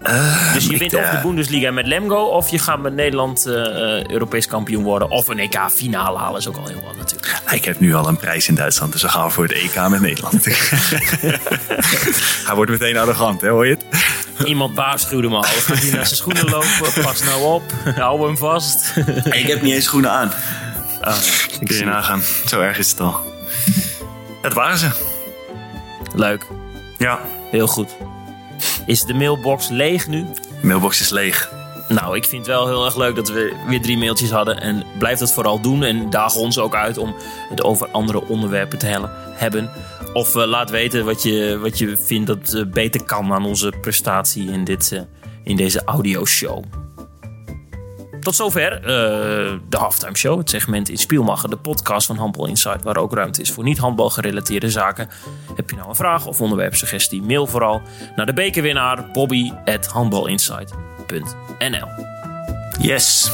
S3: Uh, dus je wint of de Bundesliga met Lemgo, of je gaat met Nederland uh, Europees kampioen worden, of een EK-finale halen, is ook al heel wat natuurlijk.
S4: Ik heb nu al een prijs in Duitsland, dus we gaan voor het EK met Nederland. Hij wordt meteen arrogant, hè, hoor je het?
S3: Iemand waarschuwde me al. Gaat hij naar zijn schoenen lopen? Pas nou op. Hou hem vast.
S4: ik heb niet eens schoenen aan. Oh, ik kun je nagaan. Zo erg is het al. Dat waren ze.
S3: Leuk.
S4: Ja.
S3: Heel goed. Is de mailbox leeg nu?
S4: De mailbox is leeg.
S3: Nou, ik vind het wel heel erg leuk dat we weer drie mailtjes hadden. En blijf dat vooral doen. En daag ons ook uit om het over andere onderwerpen te hebben. Of uh, laat weten wat je, wat je vindt dat uh, beter kan aan onze prestatie in, dit, uh, in deze audioshow. Tot zover de Halftime Show, het segment in Spielmacher, de podcast van Handball Insight, waar ook ruimte is voor niet-handbal gerelateerde zaken. Heb je nou een vraag of onderwerpsuggestie, mail vooral naar de bekerwinnaar bobby.handballinsight.nl
S4: Yes.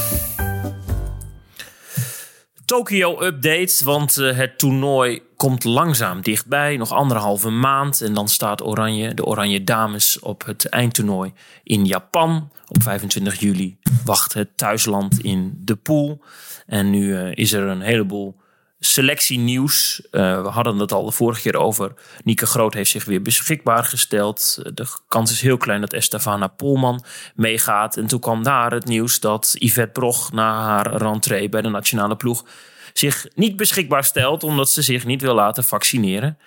S3: Tokyo update, want uh, het toernooi komt langzaam dichtbij. Nog anderhalve maand en dan staat Oranje, de Oranje Dames op het eindtoernooi in Japan. Op 25 juli wacht het thuisland in de pool. En nu uh, is er een heleboel selectienieuws. Uh, we hadden het al de vorige keer over. Nieke Groot heeft zich weer beschikbaar gesteld. De kans is heel klein dat Estefana Polman meegaat. En toen kwam daar het nieuws dat Yvette Brog na haar rentree bij de nationale ploeg zich niet beschikbaar stelt omdat ze zich niet wil laten vaccineren.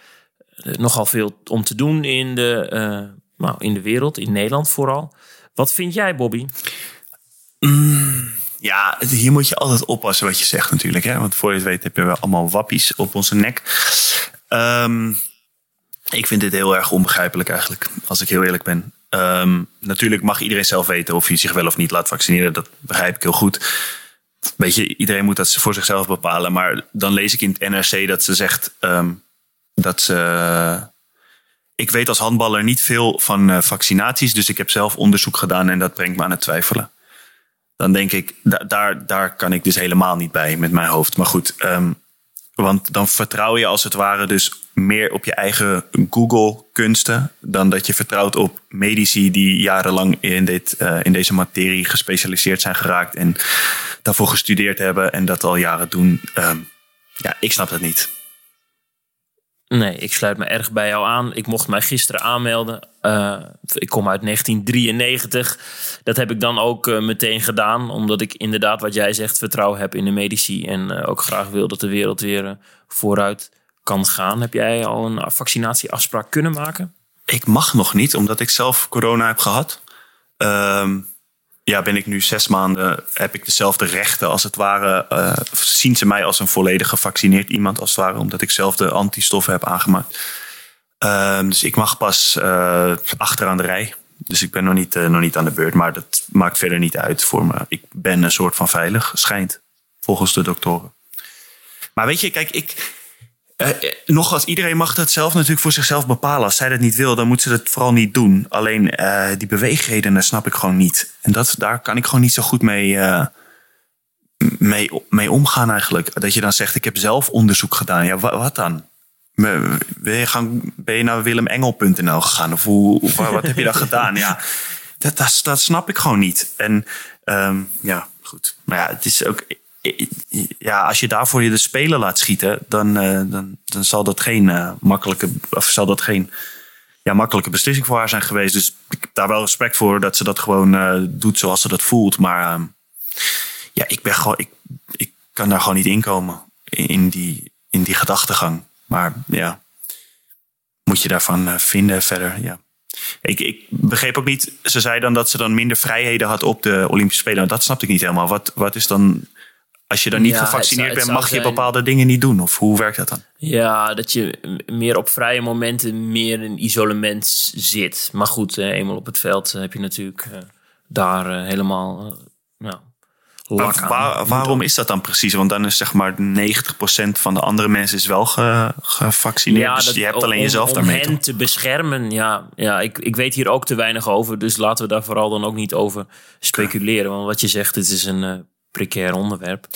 S3: Uh, nogal veel om te doen in de, uh, nou, in de wereld, in Nederland vooral. Wat vind jij, Bobby?
S4: Mm, ja, hier moet je altijd oppassen wat je zegt natuurlijk. Hè? Want voor je het weet heb je wel allemaal wappies op onze nek. Um, ik vind dit heel erg onbegrijpelijk eigenlijk, als ik heel eerlijk ben. Um, natuurlijk mag iedereen zelf weten of hij zich wel of niet laat vaccineren. Dat begrijp ik heel goed. Weet je, iedereen moet dat voor zichzelf bepalen. Maar dan lees ik in het NRC dat ze zegt um, dat ze. Ik weet als handballer niet veel van uh, vaccinaties, dus ik heb zelf onderzoek gedaan en dat brengt me aan het twijfelen dan denk ik, daar, daar kan ik dus helemaal niet bij met mijn hoofd. Maar goed, um, want dan vertrouw je als het ware dus meer op je eigen Google-kunsten dan dat je vertrouwt op medici die jarenlang in, dit, uh, in deze materie gespecialiseerd zijn geraakt en daarvoor gestudeerd hebben en dat al jaren doen. Um, ja, ik snap dat niet.
S3: Nee, ik sluit me erg bij jou aan. Ik mocht mij gisteren aanmelden. Uh, ik kom uit 1993. Dat heb ik dan ook uh, meteen gedaan, omdat ik inderdaad, wat jij zegt, vertrouwen heb in de medici. En uh, ook graag wil dat de wereld weer vooruit kan gaan. Heb jij al een vaccinatieafspraak kunnen maken?
S4: Ik mag nog niet, omdat ik zelf corona heb gehad. Ehm, ja, ben ik nu zes maanden, heb ik dezelfde rechten als het ware. Uh, zien ze mij als een volledig gevaccineerd iemand als het ware, omdat ik zelf de antistoffen heb aangemaakt. Uh, dus ik mag pas uh, achteraan de rij. Dus ik ben nog niet, uh, nog niet aan de beurt, maar dat maakt verder niet uit voor me. Ik ben een soort van veilig, schijnt, volgens de doktoren. Maar weet je, kijk, ik, uh, nogmaals, iedereen mag dat zelf natuurlijk voor zichzelf bepalen. Als zij dat niet wil, dan moet ze dat vooral niet doen. Alleen uh, die beweegredenen snap ik gewoon niet. En dat, daar kan ik gewoon niet zo goed mee, uh, mee, mee omgaan eigenlijk. Dat je dan zegt, ik heb zelf onderzoek gedaan. Ja, wat, wat dan? Ben je, gaan, ben je naar willemengel.nl gegaan? Of hoe, of, wat heb je dan gedaan? Ja, dat, dat, dat snap ik gewoon niet. En um, ja, goed. Maar ja, het is ook ja, als je daarvoor je de speler laat schieten, dan, uh, dan, dan zal dat geen uh, makkelijke, of zal dat geen ja, makkelijke beslissing voor haar zijn geweest. Dus ik heb daar wel respect voor dat ze dat gewoon uh, doet zoals ze dat voelt. Maar ja, ik ben gewoon, ik, ik kan daar gewoon niet inkomen in die, in die gedachtegang. Maar ja, moet je daarvan vinden verder, ja. Ik, ik, begreep ook niet, ze zei dan dat ze dan minder vrijheden had op de Olympische Spelen. Dat snapte ik niet helemaal. Wat, wat is dan als je dan niet ja, gevaccineerd bent, mag je bepaalde dingen niet doen? Of hoe werkt dat dan?
S3: Ja, dat je meer op vrije momenten meer in isolement zit. Maar goed, eenmaal op het veld heb je natuurlijk daar helemaal nou, lak aan.
S4: Waar, waarom is dat dan precies? Want dan is zeg maar 90% van de andere mensen is wel ge, gevaccineerd. Ja, dus dat, je hebt alleen
S3: om,
S4: jezelf
S3: om
S4: daarmee.
S3: Om hen te beschermen, ja. ja ik, ik weet hier ook te weinig over. Dus laten we daar vooral dan ook niet over speculeren. Want wat je zegt, het is een precair onderwerp.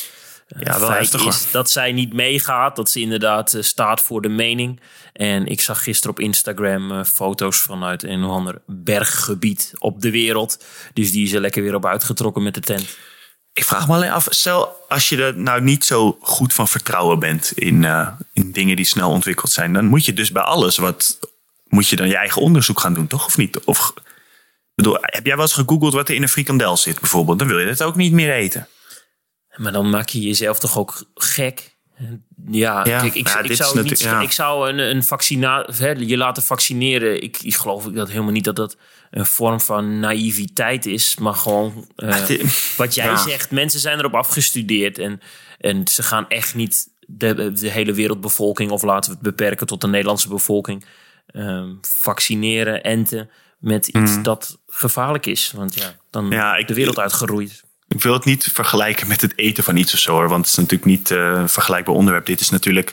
S3: Ja, wel Feit is dat zij niet meegaat, dat ze inderdaad uh, staat voor de mening. En ik zag gisteren op Instagram uh, foto's vanuit een of ander berggebied op de wereld. Dus die is er lekker weer op uitgetrokken met de tent.
S4: Ik vraag me alleen af, stel als je er nou niet zo goed van vertrouwen bent in, uh, in dingen die snel ontwikkeld zijn, dan moet je dus bij alles wat moet je dan je eigen onderzoek gaan doen, toch? Of niet? Of bedoel, heb jij wel eens gegoogeld wat er in een frikandel zit, bijvoorbeeld? Dan wil je het ook niet meer eten.
S3: Maar dan maak je jezelf toch ook gek. Ja, ja kijk, ik, ja, ik, zou niet, ja. ik zou een, een vaccinatie, je laten vaccineren. Ik, ik geloof dat helemaal niet dat dat een vorm van naïviteit is, maar gewoon uh, wat jij zegt. Mensen zijn erop afgestudeerd en, en ze gaan echt niet de, de hele wereldbevolking, of laten we het beperken tot de Nederlandse bevolking, um, vaccineren, enten met iets mm. dat gevaarlijk is. Want ja, dan ja, ik, de wereld uitgeroeid.
S4: Ik wil het niet vergelijken met het eten van iets of zo hoor. Want het is natuurlijk niet uh, een vergelijkbaar onderwerp. Dit is natuurlijk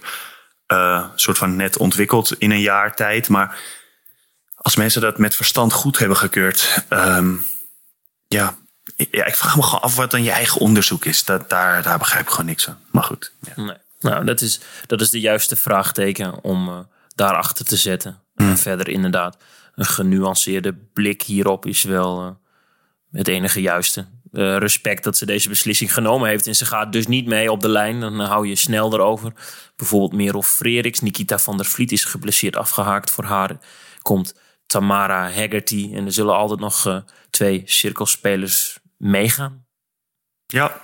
S4: uh, soort van net ontwikkeld in een jaar tijd. Maar als mensen dat met verstand goed hebben gekeurd. Um, ja, ja, ik vraag me gewoon af wat dan je eigen onderzoek is. Dat, daar, daar begrijp ik gewoon niks van. Maar goed. Ja.
S3: Nee. Nou, dat is, dat is de juiste vraagteken om uh, daarachter te zetten. Mm. En verder inderdaad, een genuanceerde blik hierop is wel het enige juiste. Eh, respect dat ze deze beslissing genomen heeft. En ze gaat dus niet mee op de lijn. Dan hou je snel erover. Bijvoorbeeld Merel Freriks. Nikita van der Vliet is geblesseerd afgehaakt. Voor haar komt Tamara Haggerty. En er zullen altijd nog uh, twee cirkelspelers meegaan.
S4: Ja.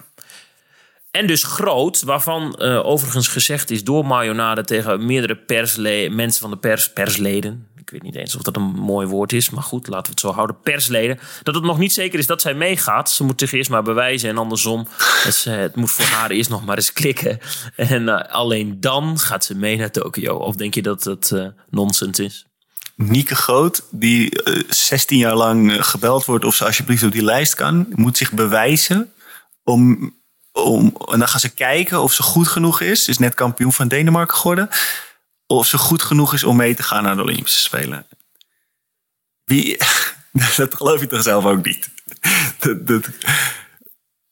S3: En dus groot, waarvan uh, overigens gezegd is door Marionade tegen meerdere persle mensen van de pers, persleden. Ik weet niet eens of dat een mooi woord is, maar goed, laten we het zo houden. Persleden. Dat het nog niet zeker is dat zij meegaat. Ze moet zich eerst maar bewijzen en andersom. Het, het moet voor haar eerst nog maar eens klikken. En uh, alleen dan gaat ze mee naar Tokio. Of denk je dat het uh, nonsens is?
S4: Nieke Groot, die uh, 16 jaar lang gebeld wordt of ze alsjeblieft op die lijst kan, moet zich bewijzen om om, en dan gaan ze kijken of ze goed genoeg is. Is net kampioen van Denemarken geworden. Of ze goed genoeg is om mee te gaan naar de Olympische Spelen. Wie, dat geloof je toch zelf ook niet? Dat, dat,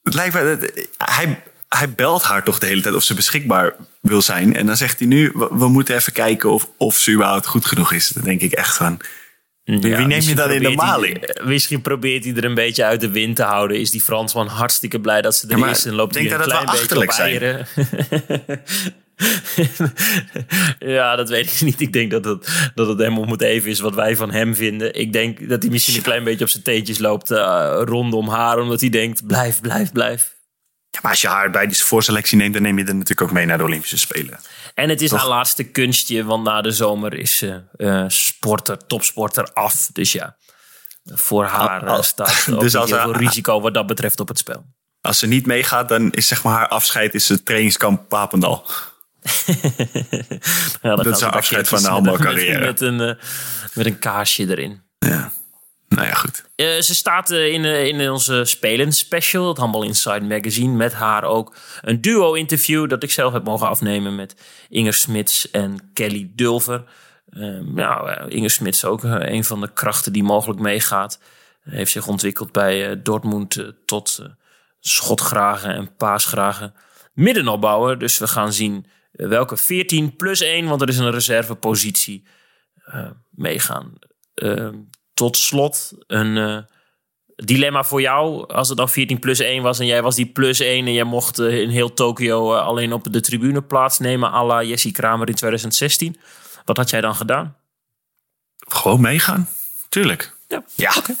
S4: het lijkt me, dat, hij, hij belt haar toch de hele tijd of ze beschikbaar wil zijn. En dan zegt hij nu, we, we moeten even kijken of, of ze überhaupt goed genoeg is. Dan denk ik echt van, ja, Wie neem je dan in de maling?
S3: Misschien probeert hij er een beetje uit de wind te houden. Is die Fransman hartstikke blij dat ze er ja, is. En loopt hij een klein beetje op eieren. ja, dat weet ik niet. Ik denk dat het, dat het hem om het even is wat wij van hem vinden. Ik denk dat hij misschien een klein beetje op zijn teentjes loopt uh, rondom haar. Omdat hij denkt, blijf, blijf, blijf.
S4: Ja, maar als je haar bij die voorselectie neemt, dan neem je er natuurlijk ook mee naar de Olympische Spelen.
S3: En het is Toch? haar laatste kunstje, want na de zomer is ze uh, sporter, topsporter af. Dus ja, voor haar uh, staat ook dus als heel veel risico wat dat betreft op het spel.
S4: Als ze niet meegaat, dan is zeg maar haar afscheid is het trainingskamp Papendal. ja, dat is haar afscheid van de handbalcarrière.
S3: Met, met, een, uh, met een kaarsje erin.
S4: Ja. Nou ja, goed.
S3: Uh, ze staat uh, in, uh, in onze Spelen special, het Handball Inside magazine. Met haar ook een duo-interview dat ik zelf heb mogen afnemen met Inger Smits en Kelly Dulver. nou, Inger Smits ook een van de krachten die mogelijk meegaat. heeft zich ontwikkeld bij Dortmund tot schotgragen en paasgragen middenopbouwer. Dus we gaan zien welke 14 plus 1, want er is een reservepositie, meegaan tot slot een uh, dilemma voor jou. Als het dan 14 plus 1 was en jij was die plus 1 en jij mocht uh, in heel Tokio alleen op de tribune plaatsnemen, à la Jessie Kramer in 2016. Wat had jij dan gedaan?
S4: Gewoon meegaan. Tuurlijk.
S3: Ja,
S4: ja. Okay.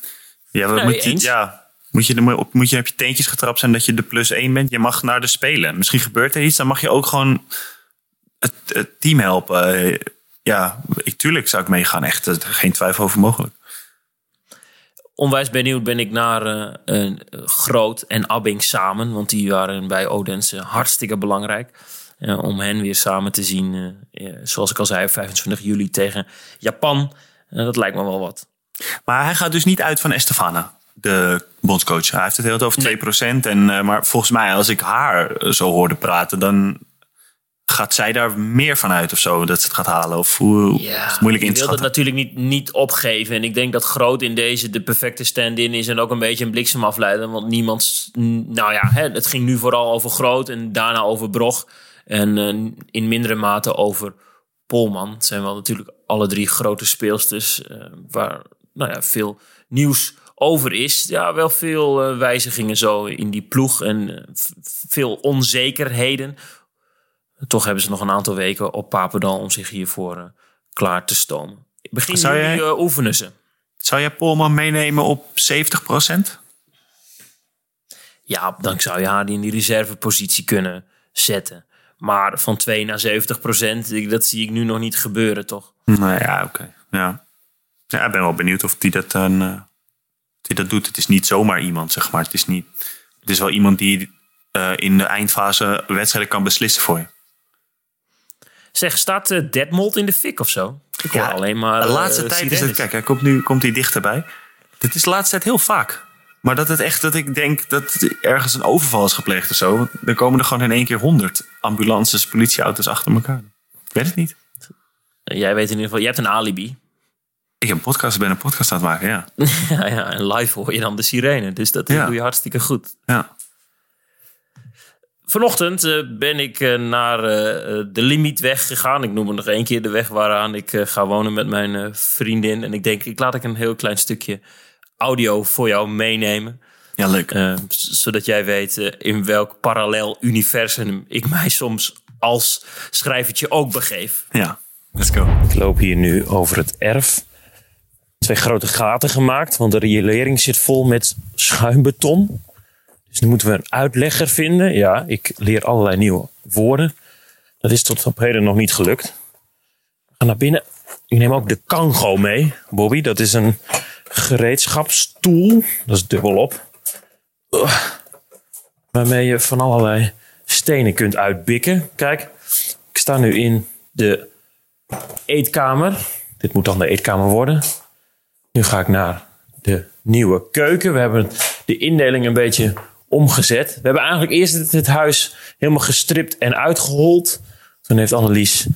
S4: ja, wat moet je, ja moet je, er, moet je op je teentjes getrapt zijn dat je de plus 1 bent. Je mag naar de Spelen. Misschien gebeurt er iets, dan mag je ook gewoon het, het team helpen. Ja, ik, tuurlijk zou ik meegaan. Echt, geen twijfel over mogelijk
S3: onwijs benieuwd ben ik naar uh, Groot en Abbing samen. Want die waren bij Odense hartstikke belangrijk. Uh, om hen weer samen te zien. zoals ik al zei, 25 juli tegen Japan. dat lijkt me wel wat.
S4: Maar hij gaat dus niet uit van Estefana, de bondscoach. Hij heeft het heel over nee. 2%. En, maar volgens mij, als ik haar zo hoorde praten, dan gaat zij daar meer van uit of zo dat ze het gaat halen? Of hoe ja, is het moeilijk in te
S3: wil het natuurlijk niet, niet opgeven. En ik denk dat Groot in deze de perfecte stand-in is en ook een beetje een bliksemafleider. Want niemand, nou ja, het ging nu vooral over Groot en daarna over Brog. En uh, in mindere mate over Polman. Het zijn wel natuurlijk alle drie grote speelsters uh, waar nou ja, veel nieuws over is. Ja, wel veel uh, wijzigingen zo in die ploeg en veel onzekerheden toch hebben ze nog een aantal weken op Papendal om zich hiervoor uh, klaar te stomen. Begin zou jij, uh, oefenen ze.
S4: Zou jij Polman meenemen op 70%?
S3: Ja, dan zou je haar in die reservepositie kunnen zetten. Maar van 2 naar 70% dat zie ik nu nog niet gebeuren, toch?
S4: Nou ja, oké. Okay. Ja. ja, ik ben wel benieuwd of die dat dan uh, die dat doet. Het is niet zomaar iemand, zeg maar. Het is, niet, het is wel iemand die uh, in de eindfase wedstrijden kan beslissen voor je.
S3: Zeg, staat uh, Detmold in de fik of zo? Ik hoor alleen maar.
S4: De laatste uh, tijd is het. Kijk, hij komt nu komt hij dichterbij. Dit is de laatste tijd heel vaak. Maar dat het echt, dat ik denk dat ergens een overval is gepleegd of zo. Dan komen er gewoon in één keer honderd ambulances, politieauto's achter elkaar. Ik weet het niet.
S3: Jij weet in ieder geval, jij hebt een alibi.
S4: Ik heb een podcast, ben een podcast aan het maken, ja.
S3: ja, ja, en live hoor je dan de sirene. Dus dat ja. doe je hartstikke goed.
S4: Ja.
S3: Vanochtend uh, ben ik uh, naar uh, de Limitweg gegaan. Ik noem het nog één keer de weg waaraan ik ga wonen met mijn vriendin. En ik denk, ik laat ik een heel klein stukje audio voor jou meenemen.
S4: Ja, leuk.
S3: Uh, zodat jij weet uh, in welk parallel universum ik mij soms als schrijvertje ook begeef.
S4: Ja, let's go.
S3: Ik loop hier nu over het erf. Twee grote gaten gemaakt, want de riolering zit vol met schuimbeton. Dus nu moeten we een uitlegger vinden. Ja, ik leer allerlei nieuwe woorden. Dat is tot op heden nog niet gelukt. We gaan naar binnen. Ik neem ook de Kango mee, Bobby. Dat is een gereedschapsstoel. Dat is dubbelop. Waarmee je van allerlei stenen kunt uitbikken. Kijk, ik sta nu in de eetkamer. Dit moet dan de eetkamer worden. Nu ga ik naar de nieuwe keuken. We hebben de indeling een beetje omgezet. We hebben eigenlijk eerst het huis helemaal gestript en uitgehold. Toen heeft Annelies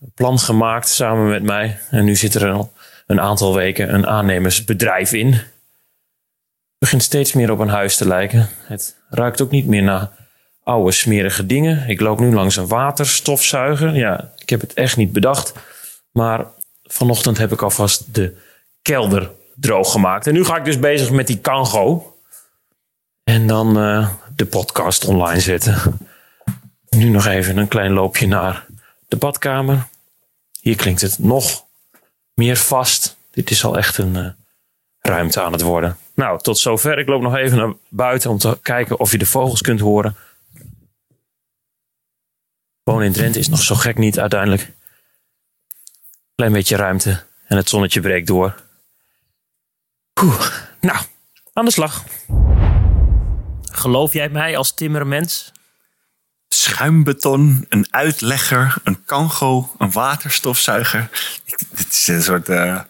S3: een plan gemaakt samen met mij. En nu zit er al een aantal weken een aannemersbedrijf in. Het begint steeds meer op een huis te lijken. Het ruikt ook niet meer naar oude smerige dingen. Ik loop nu langs een waterstofzuiger. Ja, ik heb het echt niet bedacht. Maar vanochtend heb ik alvast de kelder droog gemaakt. En nu ga ik dus bezig met die kango. En dan uh, de podcast online zetten. Nu nog even een klein loopje naar de badkamer. Hier klinkt het nog meer vast. Dit is al echt een uh, ruimte aan het worden. Nou, tot zover. Ik loop nog even naar buiten om te kijken of je de vogels kunt horen. Wonen in Drenthe is nog zo gek niet uiteindelijk. Klein beetje ruimte en het zonnetje breekt door. Nou, aan de slag. Geloof jij mij als timmermens?
S4: Schuimbeton, een uitlegger, een kango, een waterstofzuiger. Dit is een soort. Uh,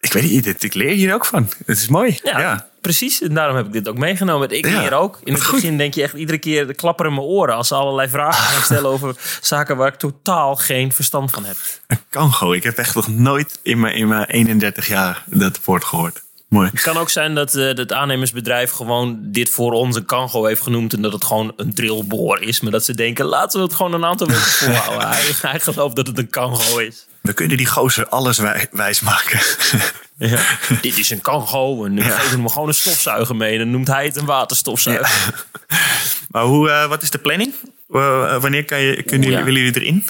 S4: ik weet niet, dit, ik leer hier ook van. Het is mooi.
S3: Ja,
S4: ja,
S3: precies. En daarom heb ik dit ook meegenomen. Ik
S4: Ja.
S3: leer ook. In het
S4: Goed.
S3: begin denk je echt iedere keer de klapper in mijn oren als ze allerlei vragen gaan stellen over zaken waar ik totaal geen verstand van heb.
S4: Een kango. Ik heb echt nog nooit in mijn, in mijn 31 jaar dat woord gehoord. Mooi.
S3: Het kan ook zijn dat eh, het aannemersbedrijf gewoon dit voor ons een kango heeft genoemd. En dat het gewoon een drillboor is. Maar dat ze denken, laten we het gewoon een aantal weken volhouden. hij, hij gelooft dat het een kango is.
S4: We kunnen die gozer alles wij, wijs maken.
S3: Ja. Dit is een kango. En
S4: Ja.
S3: geven hem gewoon een stofzuiger mee. En dan noemt hij het een waterstofzuiger.
S4: maar hoe, eh, wat is de planning? Eh, wanneer kan je, kunnen
S3: Ja.
S4: willen jullie erin?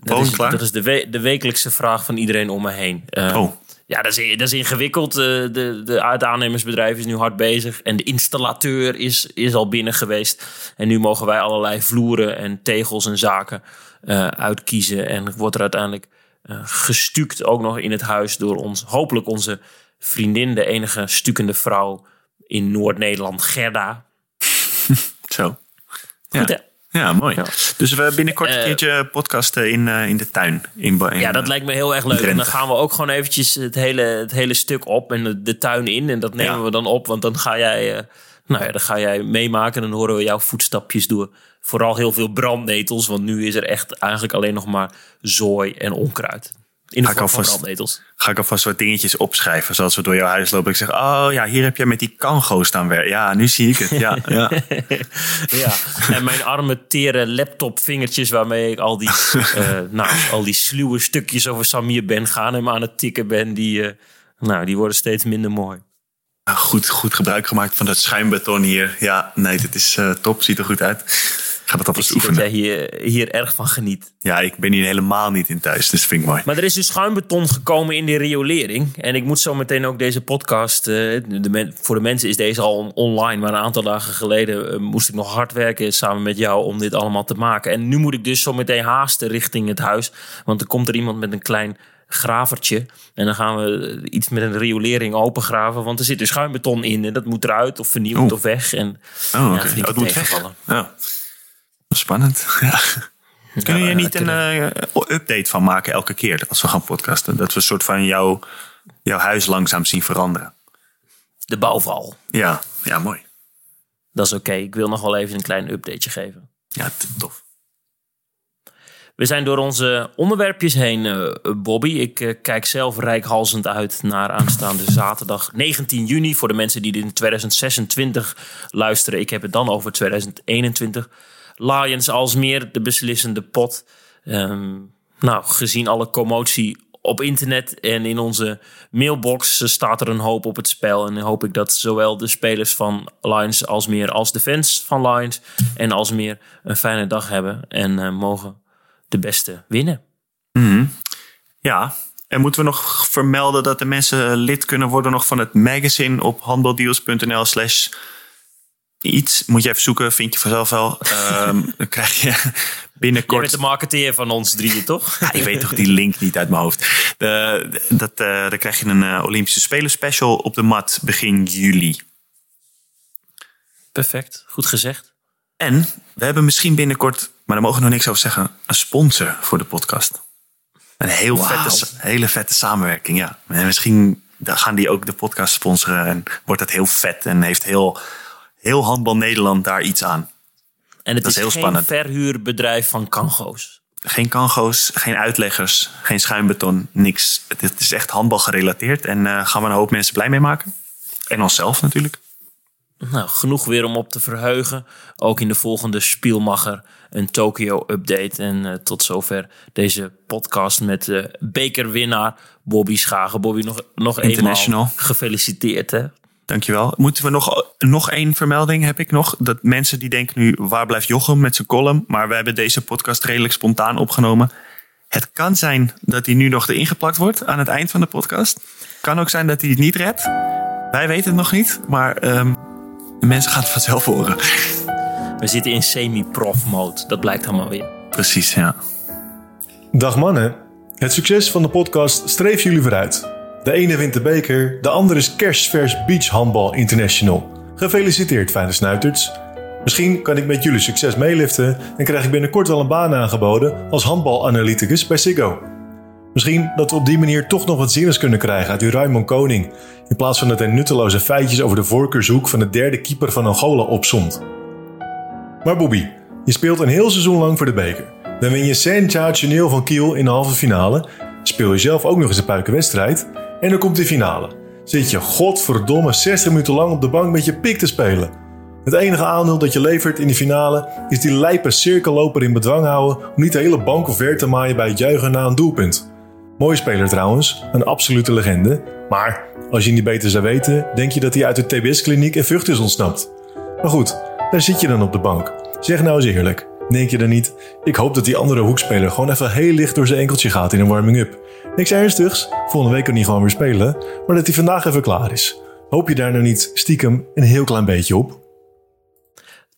S3: Dat
S4: Woon
S3: is,
S4: klaar?
S3: dat is de, we- de wekelijkse vraag van iedereen om me heen. Eh,
S4: Oh.
S3: Ja, dat is, dat is ingewikkeld. Eh, de, de, het aannemersbedrijf is nu hard bezig. En de installateur is, is al binnen geweest. En nu mogen wij allerlei vloeren en tegels en zaken eh, uitkiezen. En wordt er uiteindelijk eh, gestuukt ook nog in het huis door ons, hopelijk onze vriendin, de enige stukende vrouw in Noord-Nederland, Gerda.
S4: Zo.
S3: Goed, hè?
S4: Ja, mooi.
S3: Ja.
S4: Dus we binnenkort een
S3: Eh,
S4: keertje podcasten in, eh, in de tuin. In,
S3: Ja, dat lijkt me heel erg leuk. En dan gaan we ook gewoon eventjes het hele, het hele stuk op en de, de tuin in. En dat nemen
S4: Ja.
S3: we dan op, want dan ga jij, eh, nou ja, dan ga jij meemaken en dan horen we jouw voetstapjes door. Vooral heel veel brandnetels, want nu is er echt eigenlijk alleen nog maar zooi en onkruid. In de
S4: Ga ik alvast-. Ga ik alvast wat dingetjes opschrijven. Zoals we door jouw huis lopen. Ik zeg, oh ja, hier heb je met die kango staan werken. Ja, nu zie ik het. Ja, ja.
S3: Ja, en mijn arme tere laptopvingertjes waarmee ik al die, eh, nou, al die sluwe stukjes over Samir ben gaan en aan het tikken ben, die, eh, nou, die worden steeds minder mooi.
S4: Goed, goed gebruik gemaakt van dat schuimbeton hier. Ja, nee, dit is eh, top. Ziet er goed uit. Ik ga dat alvast
S3: zie dat
S4: oefenen.
S3: jij hier, hier erg van geniet.
S4: Ja, ik ben hier helemaal niet in thuis. Dus dat vind ik mooi.
S3: Maar er is dus schuimbeton gekomen in de riolering. En ik moet zo meteen ook deze podcast. eh, de men- voor de mensen is deze al online. Maar een aantal dagen geleden eh, moest ik nog hard werken samen met jou om dit allemaal te maken. En nu moet ik dus zo meteen haasten richting het huis. Want er komt er iemand met een klein gravertje. En dan gaan we eh, iets met een riolering opengraven. Want er zit dus schuimbeton in. En dat moet eruit of vernieuwd of weg. En
S4: Oh,
S3: ja, flink
S4: Oh, het moet. Ja. Spannend. Ja. Kunnen je niet
S3: dat
S4: een eh, update van maken elke keer als we gaan podcasten? Dat we een soort van jouw, jouw huis langzaam zien veranderen.
S3: De bouwval.
S4: Ja, ja mooi.
S3: Dat is oké. Ik wil nog wel even een klein updateje geven.
S4: Ja, tof.
S3: We zijn door onze onderwerpjes heen, eh, Bobby. Ik eh, kijk zelf rijkhalsend uit naar aanstaande zaterdag 19 juni. Voor de mensen die dit in 2026 luisteren. Ik heb het dan over 2021. Lions Alsmeer, de beslissende pot. Ehm, nou, gezien alle commotie op internet en in onze mailbox staat er een hoop op het spel. En hoop ik dat zowel de spelers van Lions als meer als de fans van Lions en als meer een fijne dag hebben. En uh, mogen de beste winnen.
S4: Mm Ja, en moeten we nog vermelden dat de mensen lid kunnen worden nog van het magazine op handbaldeals.nl slash iets. Moet je even zoeken, vind je vanzelf wel. um, dan krijg je binnenkort...
S3: Bent de marketeer van ons drieën, toch?
S4: ja, ik weet toch die link niet uit mijn hoofd. De, dat, uh, dan krijg je een uh, Olympische Spelen special op de mat begin juli.
S3: Perfect, goed gezegd.
S4: En we hebben misschien binnenkort, maar daar mogen we nog niks over zeggen, een sponsor voor de podcast. Een heel wow. vette, hele vette samenwerking, ja. En misschien gaan die ook de podcast sponsoren en wordt het heel vet en heeft heel, heel handbal Nederland daar iets aan.
S3: En het dat is, heel geen spannend. verhuurbedrijf van kango's.
S4: Geen kango's, geen uitleggers, geen schuimbeton, niks. Het is echt handbal gerelateerd en uh, gaan we een hoop mensen blij mee maken. En onszelf natuurlijk.
S3: Nou, genoeg weer om op te verheugen. Ook in de volgende Spielmacher een Tokyo-update. En uh, tot zover deze podcast met de bekerwinnaar Bobby Schagen. Bobby, nog, nog eenmaal gefeliciteerd. Hè?
S4: Dankjewel. Moeten we nog, nog één vermelding heb ik nog. Dat mensen die denken nu, waar blijft Jochem met zijn column? Maar we hebben deze podcast redelijk spontaan opgenomen. Het kan zijn dat hij nu nog erin geplakt wordt aan het eind van de podcast. Kan ook zijn dat hij het niet redt. Wij weten het nog niet, maar um, de mensen gaan het vanzelf horen.
S3: We zitten in semi-prof mode. Dat blijkt allemaal weer.
S4: Precies, ja.
S7: Dag mannen. Het succes van de podcast streeft jullie vooruit. De ene wint de beker, de andere is kerstvers Beach Handball International. Gefeliciteerd, fijne snuiterts. Misschien kan ik met jullie succes meeliften en krijg ik binnenkort wel een baan aangeboden als handbalanalyticus bij Siggo. Misschien dat we op die manier toch nog wat zinnigs kunnen krijgen uit uw Raymond Koning, in plaats van dat hij nutteloze feitjes over de voorkeurshoek van de derde keeper van Angola opsomt. Maar Bobby, je speelt een heel seizoen lang voor de beker. Dan win je sensationeel van Kiel in de halve finale, speel je zelf ook nog eens een puikenwedstrijd en dan komt de finale. Zit je godverdomme 60 minuten lang op de bank met je pik te spelen. Het enige aandeel dat je levert in de finale is die lijpe cirkelloper in bedwang houden om niet de hele bank ver te maaien bij het juichen na een doelpunt. Mooie speler trouwens, een absolute legende. Maar als je niet beter zou weten, denk je dat hij uit de TBS-kliniek en Vught is ontsnapt. Maar goed, daar zit je dan op de bank. Zeg nou eens eerlijk, denk je dan niet? Ik hoop dat die andere hoekspeler gewoon even heel licht door zijn enkeltje gaat in een warming-up. Niks ernstigs, volgende week kan hij gewoon weer spelen, maar dat hij vandaag even klaar is. Hoop je daar nou niet stiekem een heel klein beetje op?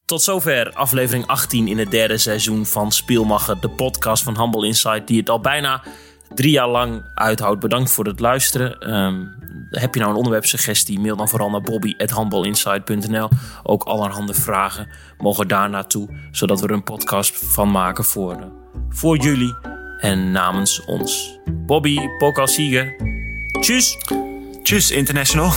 S3: Tot zover aflevering 18 in het derde seizoen van Spielmacher, de podcast van Humble Insight, die het al bijna drie jaar lang uithoudt. Bedankt voor het luisteren. Um, heb je nou een onderwerpsuggestie? Mail dan vooral naar bobby.handbalinsight.nl. Ook allerhande vragen mogen daar naartoe, zodat we er een podcast van maken voor, voor jullie en namens ons. Bobby, Pokal Sieger. Tjus!
S4: Tjus, International.